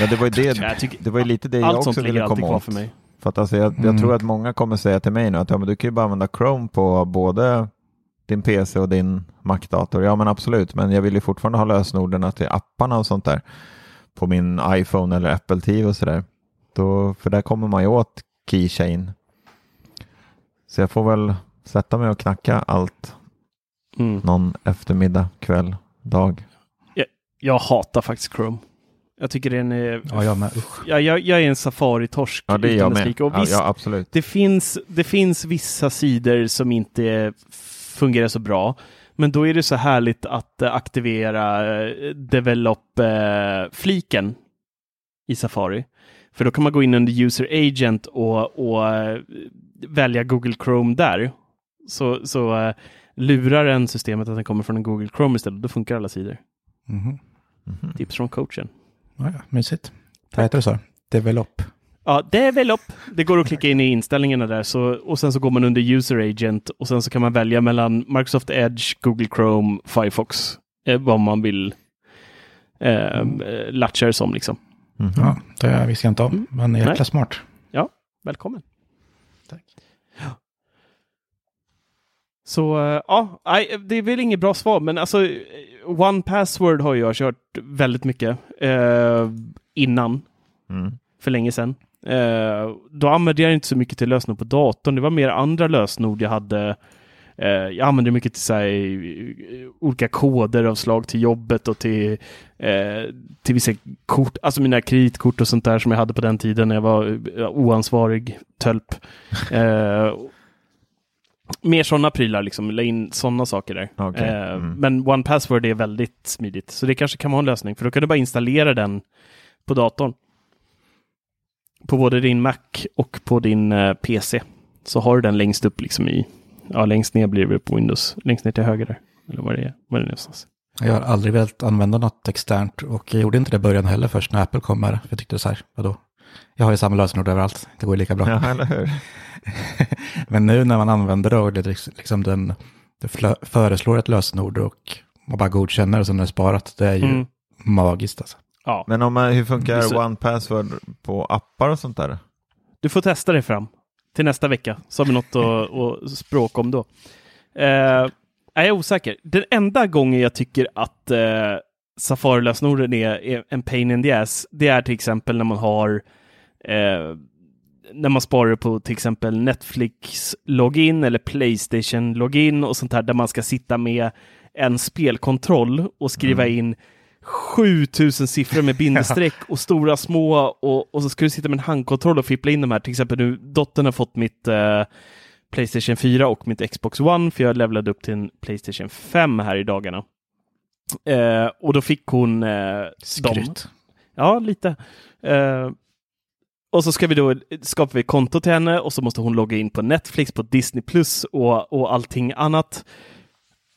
ja, det var ju det. *laughs* Jag tycker, Det var ju lite det jag allt också ville komma åt. för mig. För att alltså jag, jag Mm. tror att många kommer säga till mig nu att ja, men du kan ju bara använda Chrome på både din PC och din Mac-dator. Ja men absolut, men jag vill ju fortfarande ha lösenorden till apparna och sånt där på min iPhone eller Apple TV och sådär. För där kommer man ju åt Keychain. Så jag får väl sätta mig och knacka allt Mm. någon eftermiddag, kväll, dag. Jag hatar faktiskt Chrome. Jag tycker den är... Ja, jag med. Usch. Ja, jag, jag är en Safari-torsk. Ja det är jag med. Och Ja, visst, ja absolut. det, finns, det finns vissa sidor som inte fungerar så bra. Men då är det så härligt att eh, aktivera eh, develop-fliken i Safari. För då kan man gå in under user agent och, och eh, välja Google Chrome där. Så, så eh, lurar den systemet att den kommer från en Google Chrome istället. Då funkar alla sidor. Mhm. Mhm. Tips från coachen. Ja, ja, mysigt. Vad heter det så? Develop. Ja, develop. Det går att klicka in i inställningarna där så, och sen så går man under user agent och sen så kan man välja mellan Microsoft Edge, Google Chrome, Firefox. Eh, vad man vill eh, eh, latcha det som liksom. Mhm. Ja, det visste jag inte om. Mm. Men jäkla Nej. smart. Välkommen. Tack. Så eh, ja, nej, det är väl inget bra svar, men alltså eh, One Password har jag kört väldigt mycket eh, innan, Mm. för länge sedan. Eh, då använde jag inte så mycket till lösenord på datorn. Det var mer andra lösenord jag hade. Eh, jag använde mycket till så här, eh, olika koder av slag till jobbet och till, till vissa kort, alltså mina kreditkort och sånt där som jag hade på den tiden när jag var oansvarig tölp. *laughs* Mer sådana prylar, liksom, la in sådana saker där. Okej, Eh, mm. Men One Password är väldigt smidigt, så det kanske kan vara en lösning, för då kan du bara installera den på datorn. På både din Mac och på din eh, PC. Så har du den längst upp liksom i, ja längst ner blir det på Windows, längst ner till höger där. Eller vad det är, vad det är någonstans. Jag har aldrig velat använda något externt och jag gjorde inte det i början heller först när Apple kom med det. Jag tyckte så här, vadå? Jag har ju samma lösenord överallt, det går ju lika bra. Ja, eller hur? *laughs* Men nu när man använder det och det liksom- liksom den det föreslår ett lösenord och man bara godkänner och sen är det sparat, det är ju Mm. magiskt alltså. Ja, Men om man, hur funkar Så- One Password på appar och sånt där? du får testa det fram till nästa vecka, så har vi något att, *laughs* att språka om då. Eh, jag är osäker. Den enda gången jag tycker att eh, Safari-lösenorden är, är en pain in the ass, det är till exempel när man har eh, när man sparar på till exempel Netflix-login eller Playstation-login och sånt här där man ska sitta med en spelkontroll och skriva in 7000 siffror med *laughs* bindestreck och stora små och, och så ska du sitta med en handkontroll och fippla in de här. Till exempel nu, dottern har fått mitt eh, Playstation 4 och mitt Xbox One för jag levlade upp till en Playstation 5 här i dagarna. Eh, och då fick hon eh, dem. Skryt. Ja, lite. Eh, och så ska vi då skapa vi konto till henne och så måste hon logga in på Netflix, på Disney Plus och, och allting annat.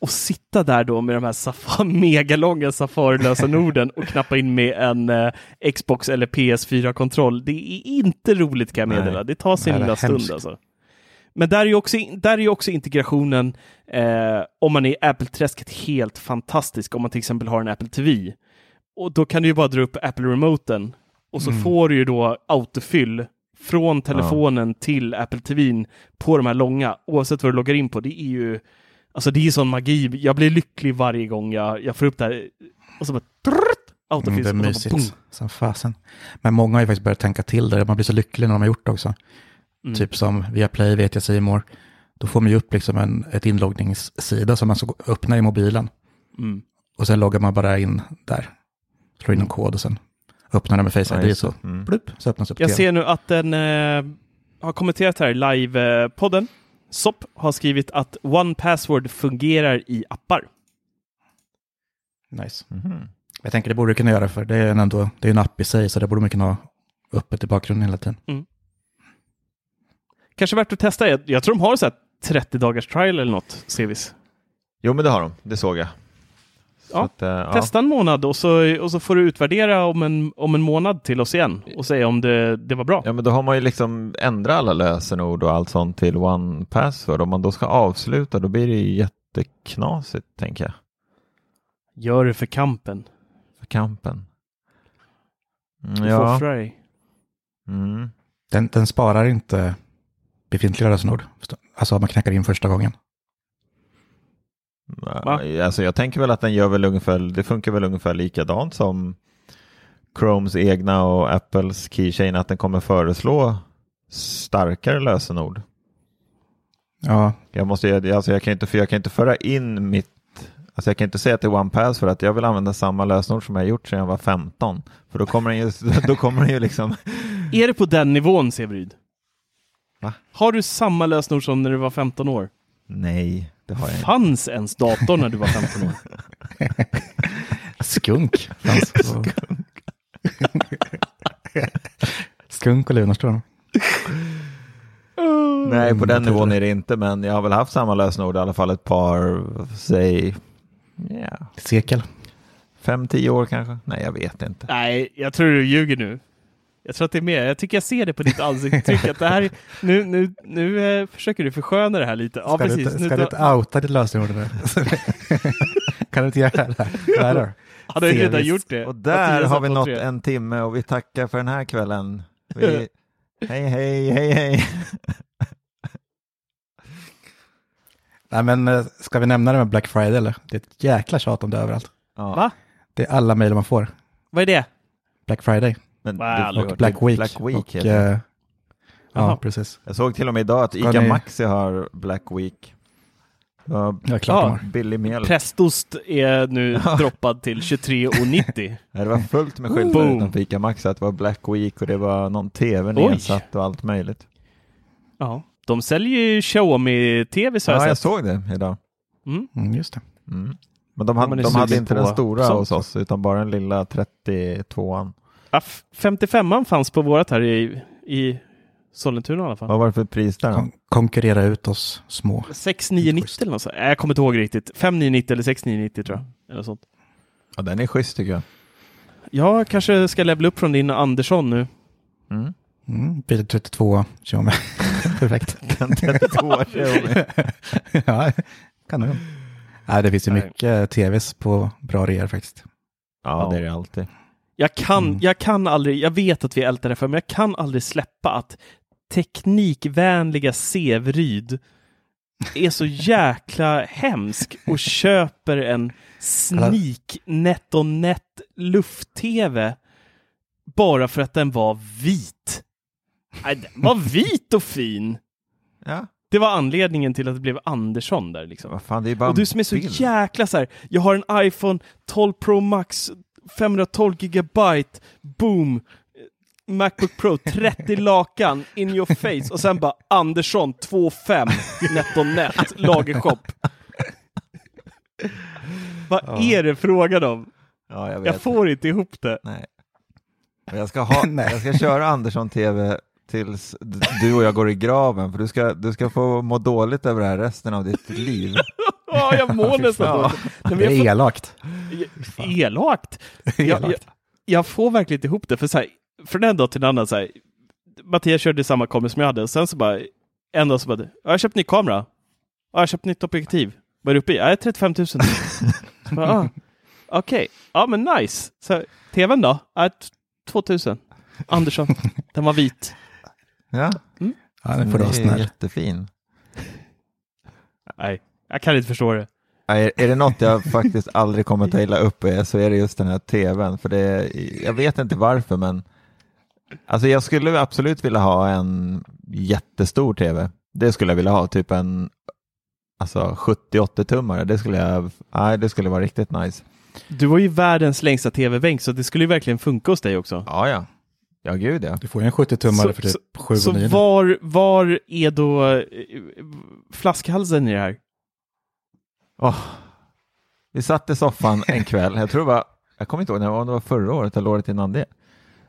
Och sitta där då med de här *laughs* megalånga Safari-lösenorden och knappa in med en eh, Xbox eller PS4-kontroll. Det är inte roligt kan jag Nej. meddela. Det tar sin Nej, lilla stund hemskt. alltså. Men där är ju också, där är också integrationen, eh, om man är i Apple-träsket, helt fantastisk. Om man till exempel har en Apple TV. Och då kan du ju bara dra upp Apple-remoten och så Mm. får du ju då autofyll från telefonen till Apple TVn på de här långa, oavsett vad du loggar in på. Det är ju, alltså det är sån magi. Jag blir lycklig varje gång jag, jag får upp det här och så bara trrrt, Mm, autofyll. det är och så bara, boom. mysigt som fasen. Men många har ju faktiskt börjat tänka till det. Man blir så lycklig när de har gjort det också. Mm. Typ som via Play vet jag Simor. Då får man ju upp liksom en ett inloggningssida som man ska öppna i mobilen. Mm. Och sen loggar man bara in där. Slår in en kod och sen öppnar den med Face Ja, ID just så. Mm. plupp, så öppnas upp Jag ser nu att den eh, har kommenterat här i live-podden. SOP har skrivit att One Password fungerar i appar. Nice. Mhm. Jag tänker det borde du kunna göra för det är en, ändå, det är en app i sig så det borde man kunna ha öppet i bakgrunden hela tiden. Kanske värt att testa. Jag, jag tror de har så här 30 dagars trial eller något, Sevis. Jo, men det har de. Det såg jag. Ja, att, eh, ja. Testa en månad och så, och så får du utvärdera om en, om en månad till oss igen och säga om det, det var bra. Ja, men då har man ju liksom ändrat alla lösenord och allt sånt till one password. Om man då ska avsluta, då blir det ju jätteknasigt, tänker jag, Gör det för kampen. för kampen. Mm, ja. Mm. Den, den sparar inte befintliga lösenord. Alltså om man knackar in första gången. Va? Alltså jag tänker väl att den gör väl ungefär, det funkar väl ungefär likadant som Chromes egna och Apples keychain, att den kommer föreslå starkare lösenord. Ja, Jag, måste, alltså jag, kan inte, för jag kan inte föra in mitt, alltså jag kan inte säga till OnePass för att jag vill använda samma lösenord som jag gjort sedan jag var 15. För då kommer den ju, *laughs* då kommer den ju liksom, *laughs* Är det på den nivån, Severyd? Va? Har du samma lösenord som när du var 15 år? nej, det har jag inte. Fanns ens datorn när du var 15 år? *laughs* skunk. fanns på- *laughs* skunk och Lunarstorm. Nej, på den nivån är det inte, men jag har väl haft samma lösenord i alla fall ett par, säg, ja, Sekel. fem, tio år kanske. Nej, jag vet inte. Nej, jag tror du ljuger nu. Jag tror att det är mer. Jag tycker jag ser det på ditt ansiktsuttryck. att det här är, nu nu, nu eh, försöker du försköna det här lite. Ja, Ska, du, precis. inte- Nu ska du inte outa ditt lösenord nu? *laughs* kan du inte göra det? här? Där. Han har ju redan gjort det. Och där har vi nått en timme och vi tackar för den här kvällen. Vi, *laughs* hej, hej, hej, hej. *laughs* Nej men eh, ska vi nämna det med Black Friday eller? Det är ett jäkla tjat om det överallt. Ja, Va? Det är alla mejl man får. Vad är det? Black Friday Men Va, du- och Black Week. Black Week och, eh, ja, precis. Jag såg till och med idag att Ica ni- Maxi har Black Week. Ja, Ja, klart Ja. billig mjölk. Prästost är nu *laughs* droppad till 23,90. *laughs* Det var fullt med skyltar utanför Ica Maxi att det var Black Week och det var någon tv nedsatt och allt möjligt. Ja, de säljer ju Xiaomi-tv har Ja, jag jag såg det idag. Mm. Mm, just det. Mm. Men de Ja, hade, de hade inte den stora hos oss utan bara den lilla 32an. Ja, f- 55an fanns på vårat här i, i Sollentuna i alla fall. Vad var det för pris där? Kon- konkurrera ut oss små. 6990 eller något sånt. Jag kommer inte ihåg riktigt. 5990 eller 6990 tror jag. Eller sånt. Ja, den är schysst tycker jag. Jag kanske ska levla upp från din Andersson nu. Mm. Mm, bil 32 Xiaomi. Perfekt. Den 32 Xiaomi. *laughs* ja, kanon. Nej, det finns ju Nej. mycket tvs på bra reor faktiskt. Ja, det är det alltid. Jag kan, Mm. jag kan aldrig, jag vet att vi ältar det för, men jag kan aldrig släppa att teknikvänliga Sevryd är så *laughs* jäkla hemsk och köper en sneak NetOnNet luft-tv bara för att den var vit. Nej, den var *laughs* vit och fin. Ja, Det var anledningen till att det blev Andersson där liksom. vad fan, det är bara Och du som är så bild. jäkla så här, jag har en iPhone 12 Pro Max 512 gigabyte, boom, Macbook Pro 30 *laughs* lakan, in your face och sen bara Andersson 2.5 NetOnNet, lagershop. Vad är det frågan om? Ja, jag vet. Jag får inte ihop det. Nej. Jag ska, ha, *laughs* Nej. jag ska köra Andersson TV tills du och jag går i graven, för du ska, du ska få må dåligt över det här resten av ditt liv. Ja, jag mår nästan dåligt. Det jag är får- elakt. *laughs* Elakt. Jag, jag, elakt. jag får verkligen inte ihop det, för så här, från en dag till en annan, så här, Mattias körde samma kamera som jag hade, och sen så bara, en dag så bara, jag har köpt ny kamera. Ja, jag har köpt nytt objektiv. Vad är du uppe i? Ja, 35 000. *laughs* Så bara, ah, Okej, ja men nice. Så, tvn då? T- 2000. Andersson, *laughs* den var vit. Ja, Ja, det får du är snäll. jättefin. Nej, jag kan inte förstå det. Är, är det något jag *laughs* faktiskt aldrig kommer ta illa upp i så är det just den här tvn. För det, jag vet inte varför men alltså jag skulle absolut vilja ha en jättestor tv. Det skulle jag vilja ha, typ en alltså 70-80 tummare. Det skulle jag, nej, det skulle vara riktigt nice. Du var ju världens längsta tv-bänk, så det skulle ju verkligen funka hos dig också. Ja, ja. Ja, gud ja. Du får ju en 70-tummare Så- för typ så- 7 Så 9 var, var är då eh, flaskhalsen i det här? Åh. Vi satt i soffan en *laughs* kväll, jag tror det var, jag kommer inte ihåg om det var förra året eller året innan det.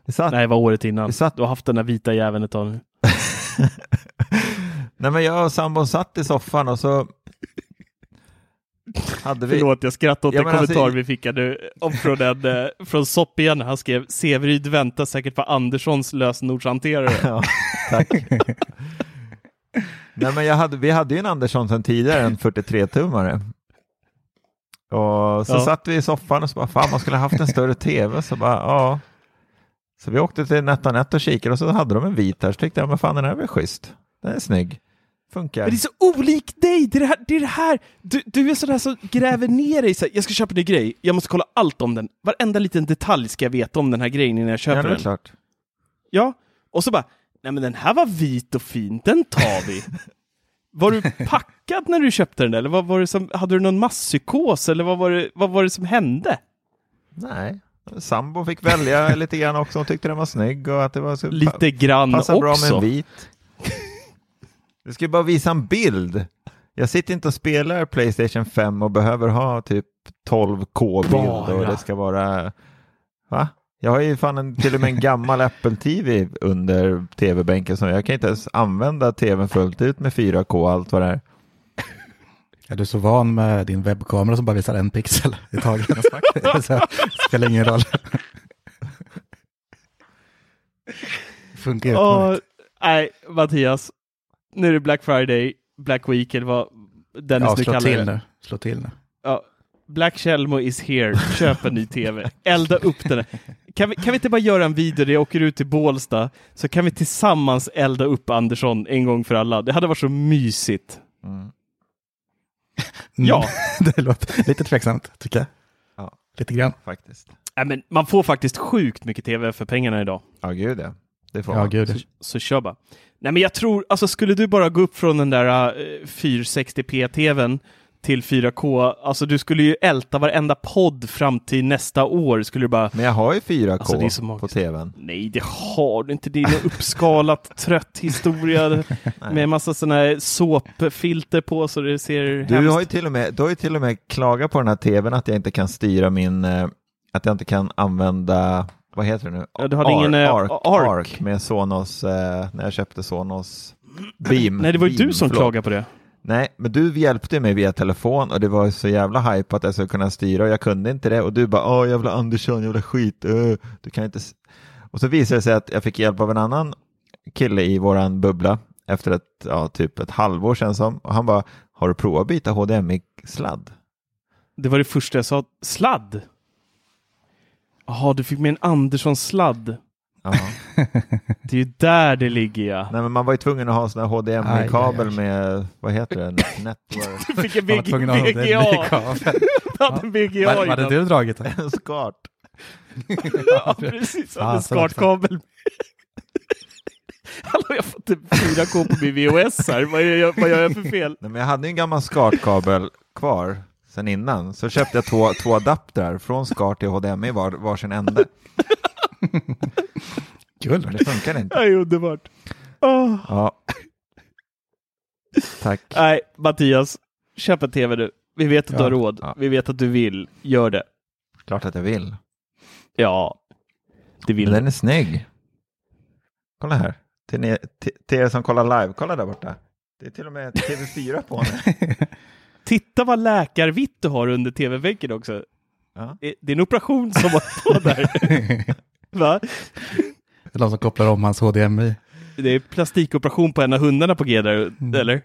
Vi satt, Nej, det var året innan. Vi satt- Du har haft den där vita jäveln ett tag nu. *laughs* Nej men jag och sambon satt i soffan och så hade vi... Förlåt, jag skrattade åt Ja, en alltså- kommentar vi fick nu från, en, eh, från Soppian. Han skrev Severyd väntar säkert på Anderssons lösenordshanterare. *laughs* Ja, tack. Nej men jag hade, vi hade ju en Andersson sedan tidigare, en 43-tummare. Och så Ja. satt vi i soffan och så bara, fan man skulle ha haft en större tv. Så bara, ja. Så vi åkte till NetOnNet och kikade och så hade de en vit här. Så tyckte jag, men fan den här är väl schysst. Den är snygg. Funkar. Men det är så olikt dig! Det är det här, det är det här. Du, du är sån där som gräver ner dig. Så här, jag ska köpa en ny grej, jag måste kolla allt om den. Varenda liten detalj ska jag veta om den här grejen innan jag ja, köper det är den. klart. Ja, och så bara, nej men den här var vit och fin, den tar vi. *laughs* Var du packad när du köpte den eller vad var det som, hade du någon masspsykos eller vad var det, vad var det som hände? Nej, sambo fick välja *laughs* lite grann också. Hon tyckte den var snygg och att det var så Lite grann Passar bra med en vit. *laughs* Du ska ju bara visa en bild. Jag sitter inte och spelar Playstation 5 och behöver ha typ 12K-bild och Bara. det ska vara... Va? Jag har ju fan en, till och med en gammal *laughs* Apple TV under tv-bänken så jag kan inte ens använda tvn fullt ut med 4K och allt vad det är. *laughs* Är du så van med din webbkamera som bara visar en pixel i taget? *laughs* här, spelar ingen roll. Funkar utmärkt. nej, Mattias. Nu är det Black Friday, Black Week eller vad Dennis Ja, nu slå kallar till det. nu. Slå till nu. Ja. Black Chelmo is here. Köp en ny tv. Elda upp den. Kan vi, kan vi inte bara göra en video där jag åker ut till Bålsta så kan vi tillsammans elda upp Andersson en gång för alla. Det hade varit så mysigt. Mm. Ja. *laughs* det låter lite tveksamt tycker jag. Ja. Lite grann. Faktiskt. Nej, men man får faktiskt sjukt mycket tv för pengarna idag. Ja, gud ja. Det får Ja, man. gud. Så, så kör bara. Nej, men jag tror, alltså skulle du bara gå upp från den där eh, 460p-tvn till 4K, alltså du skulle ju älta varenda podd fram till nästa år, skulle du bara Men jag har ju 4K Alltså, på tvn. Nej, det har du inte. Det är något uppskalat, *laughs* trött historia med massa sådana här såpfilter på så det ser Du hemskt har, ju till och med, du har ju till och med klagat på den här tvn att jag inte kan styra min, eh, att jag inte kan använda, vad heter det nu? Ja, du hade ingen, eh, Arc, Arc. Arc med Sonos, eh, när jag köpte Sonos Beam. Nej, det var ju Beam, du som förlåt. klagade på det. Nej, men du hjälpte mig via telefon och det var så jävla hype att jag skulle kunna styra och jag kunde inte det och du bara åh jävla Andersson, jävla skit, öh, du kan inte. Och så visade det sig att jag fick hjälp av en annan kille i våran bubbla efter ett, ja, typ ett halvår känns som och han bara har du provat att byta HDMI-sladd? Det var det första jag sa. Sladd? Jaha, du fick med en Andersson-sladd. *laughs* Det är ju där det ligger ja. Nej men man var ju tvungen att ha en sån här HDMI-kabel med, vad heter det, network, *laughs* Du fick en VGA. kabel. *laughs* Du hade en VGA Vad vad hade du dragit? då? en skart. Ja, precis. En skartkabel. Hallå, jag har fått en 4K på min VHS här. Vad gör jag, vad gör jag för fel? Nej, men jag hade ju en gammal SCART-kabel kvar sen innan, så köpte jag två, två adaptrar från SCART till HDMI var, varsin ände. Kul. Men det funkar inte. Det är underbart. Åh. Ja. Tack. Nej, Mattias. Köp en tv nu. Vi vet att du Ja. har råd. Ja. Vi vet att du vill. Gör det. Klart att jag vill. Ja, det vill du. den är snygg. Kolla här. Till, er som kollar live, kolla där borta. Det är till och med TV4 på den. *laughs* Titta vad läkarvitt du har under tv-bänken också. Ja. Det det är en operation som var på där. *laughs* Va? Det är någon som kopplar om hans HDMI. Det är plastikoperation på en av hundarna på G där, Mm. eller?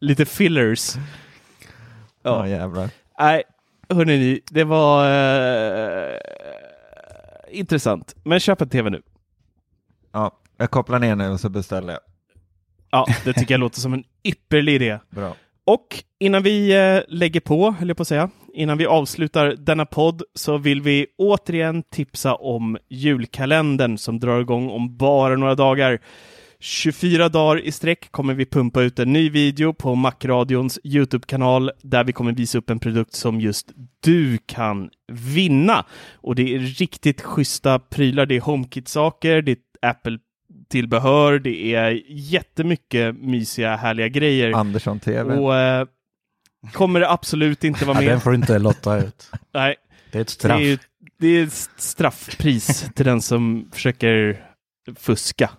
Lite fillers. Ja, Ja. jävlar. Nej, hörni, det var eh, intressant. Men köp en tv nu. Ja, jag kopplar ner nu och så beställer jag. Ja, det tycker jag låter som en ypperlig idé. Bra. Och innan vi eh, lägger på, höll jag på att säga, innan vi avslutar denna podd så vill vi återigen tipsa om julkalendern som drar igång om bara några dagar. 24 dagar i sträck kommer vi pumpa ut en ny video på Macradions YouTube-kanal där vi kommer visa upp en produkt som just du kan vinna. Och det är riktigt schyssta prylar. Det är HomeKit-saker, det är Apple-tillbehör, det är jättemycket mysiga, härliga grejer. Andersson TV. Och eh, kommer det absolut inte vara Ja, med. den får inte lotta ut. Nej, Det är ett straff. det är, ju- det är ett straffpris till den som försöker fuska.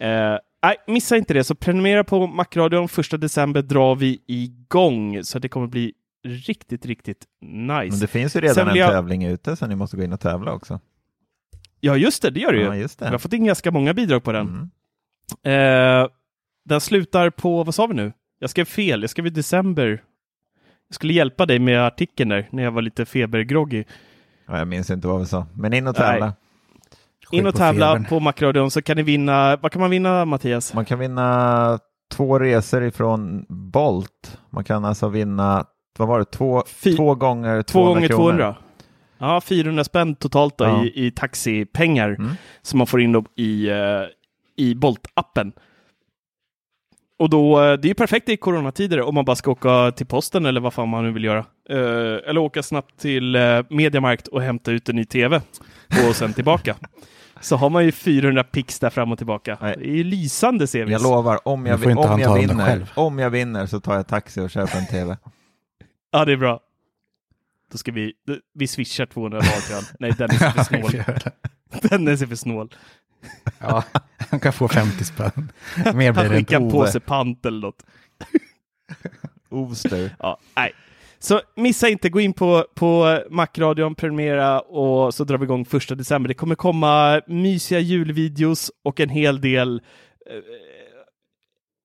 Eh, nej, missa inte det. Så prenumerera på Macradion. Första december drar vi igång. Så det kommer bli riktigt, riktigt nice. Men det finns ju redan Sen en jag- tävling ute så ni måste gå in och tävla också. Ja, just det. Det gör det ju. Ja, just Vi har det. fått in ganska många bidrag på den. Mm. Eh, den slutar på, vad sa vi nu? Jag skrev fel. Jag skrev i december. Jag skulle hjälpa dig med artikeln där när jag var lite febergroggy. Ja, jag minns inte vad vi sa, men in och tävla. In och på tävla febern. på Macradion så kan ni vinna. Vad kan man vinna Mattias? Man kan vinna två resor ifrån Bolt. Man kan alltså vinna, vad var det, två, Fy- två gånger 200 Två gånger kronor. 200. Ja, 400 spänn totalt då Ja. i, i taxipengar Mm. som man får in då i, eh, i Bolt-appen. Och då, eh, det är ju perfekt i coronatider om man bara ska åka till posten eller vad fan man nu vill göra. Eh, eller åka snabbt till uh, Mediamarkt och hämta ut en ny tv och sen tillbaka. *laughs* Så har man ju 400 pix där fram och tillbaka. Nej. Det är ju lysande service. Jag lovar, om jag, inte om, han ta jag den där vinner, själv. om jag vinner så tar jag taxi och köper en tv. *laughs* Ja, det är bra. Då ska vi, vi swishar 200 dollar till han. Nej, Dennis är för *laughs* snål. Dennis är för snål. *laughs* ja, han kan få 50 spänn. Mer blir Han det skickar en påse pant eller något. *laughs* Oster. Ja, nej. Så missa inte, gå in på, på Macradion, prenumerera och så drar vi igång första december. Det kommer komma mysiga julvideos och en hel del eh,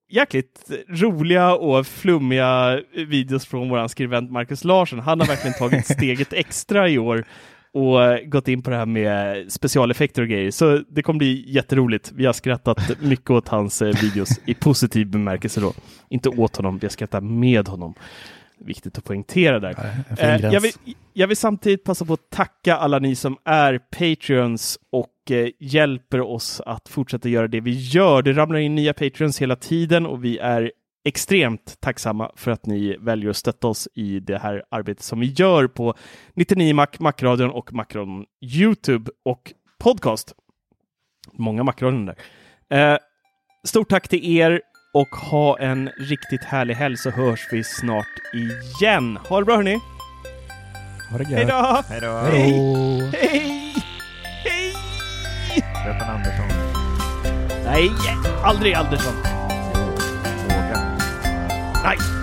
jäkligt roliga och flummiga videos från våran skribent Marcus Larsson. Han har verkligen tagit *laughs* steget extra i år och eh, gått in på det här med specialeffekter och grejer. Så det kommer bli jätteroligt. Vi har skrattat *laughs* mycket åt hans eh, videos i positiv bemärkelse då. Inte åt honom, vi har skrattat med honom. Viktigt att poängtera där. Fin Eh, jag, vill, jag vill samtidigt passa på att tacka alla ni som är Patreons och hjälper oss att fortsätta göra det vi gör. Det ramlar in nya Patreons hela tiden och vi är extremt tacksamma för att ni väljer att stötta oss i det här arbetet som vi gör på 99 Mac, Macradion och Macron YouTube och podcast. Många Macradion där. Eh, stort tack till er och ha en riktigt härlig helg så hörs vi snart igen. Ha det bra hörni! Ha det Hej gött. då! Hej då! Hej! Hej! Hej! Stefan Andersson. Nej, aldrig Andersson. Våga. Nej!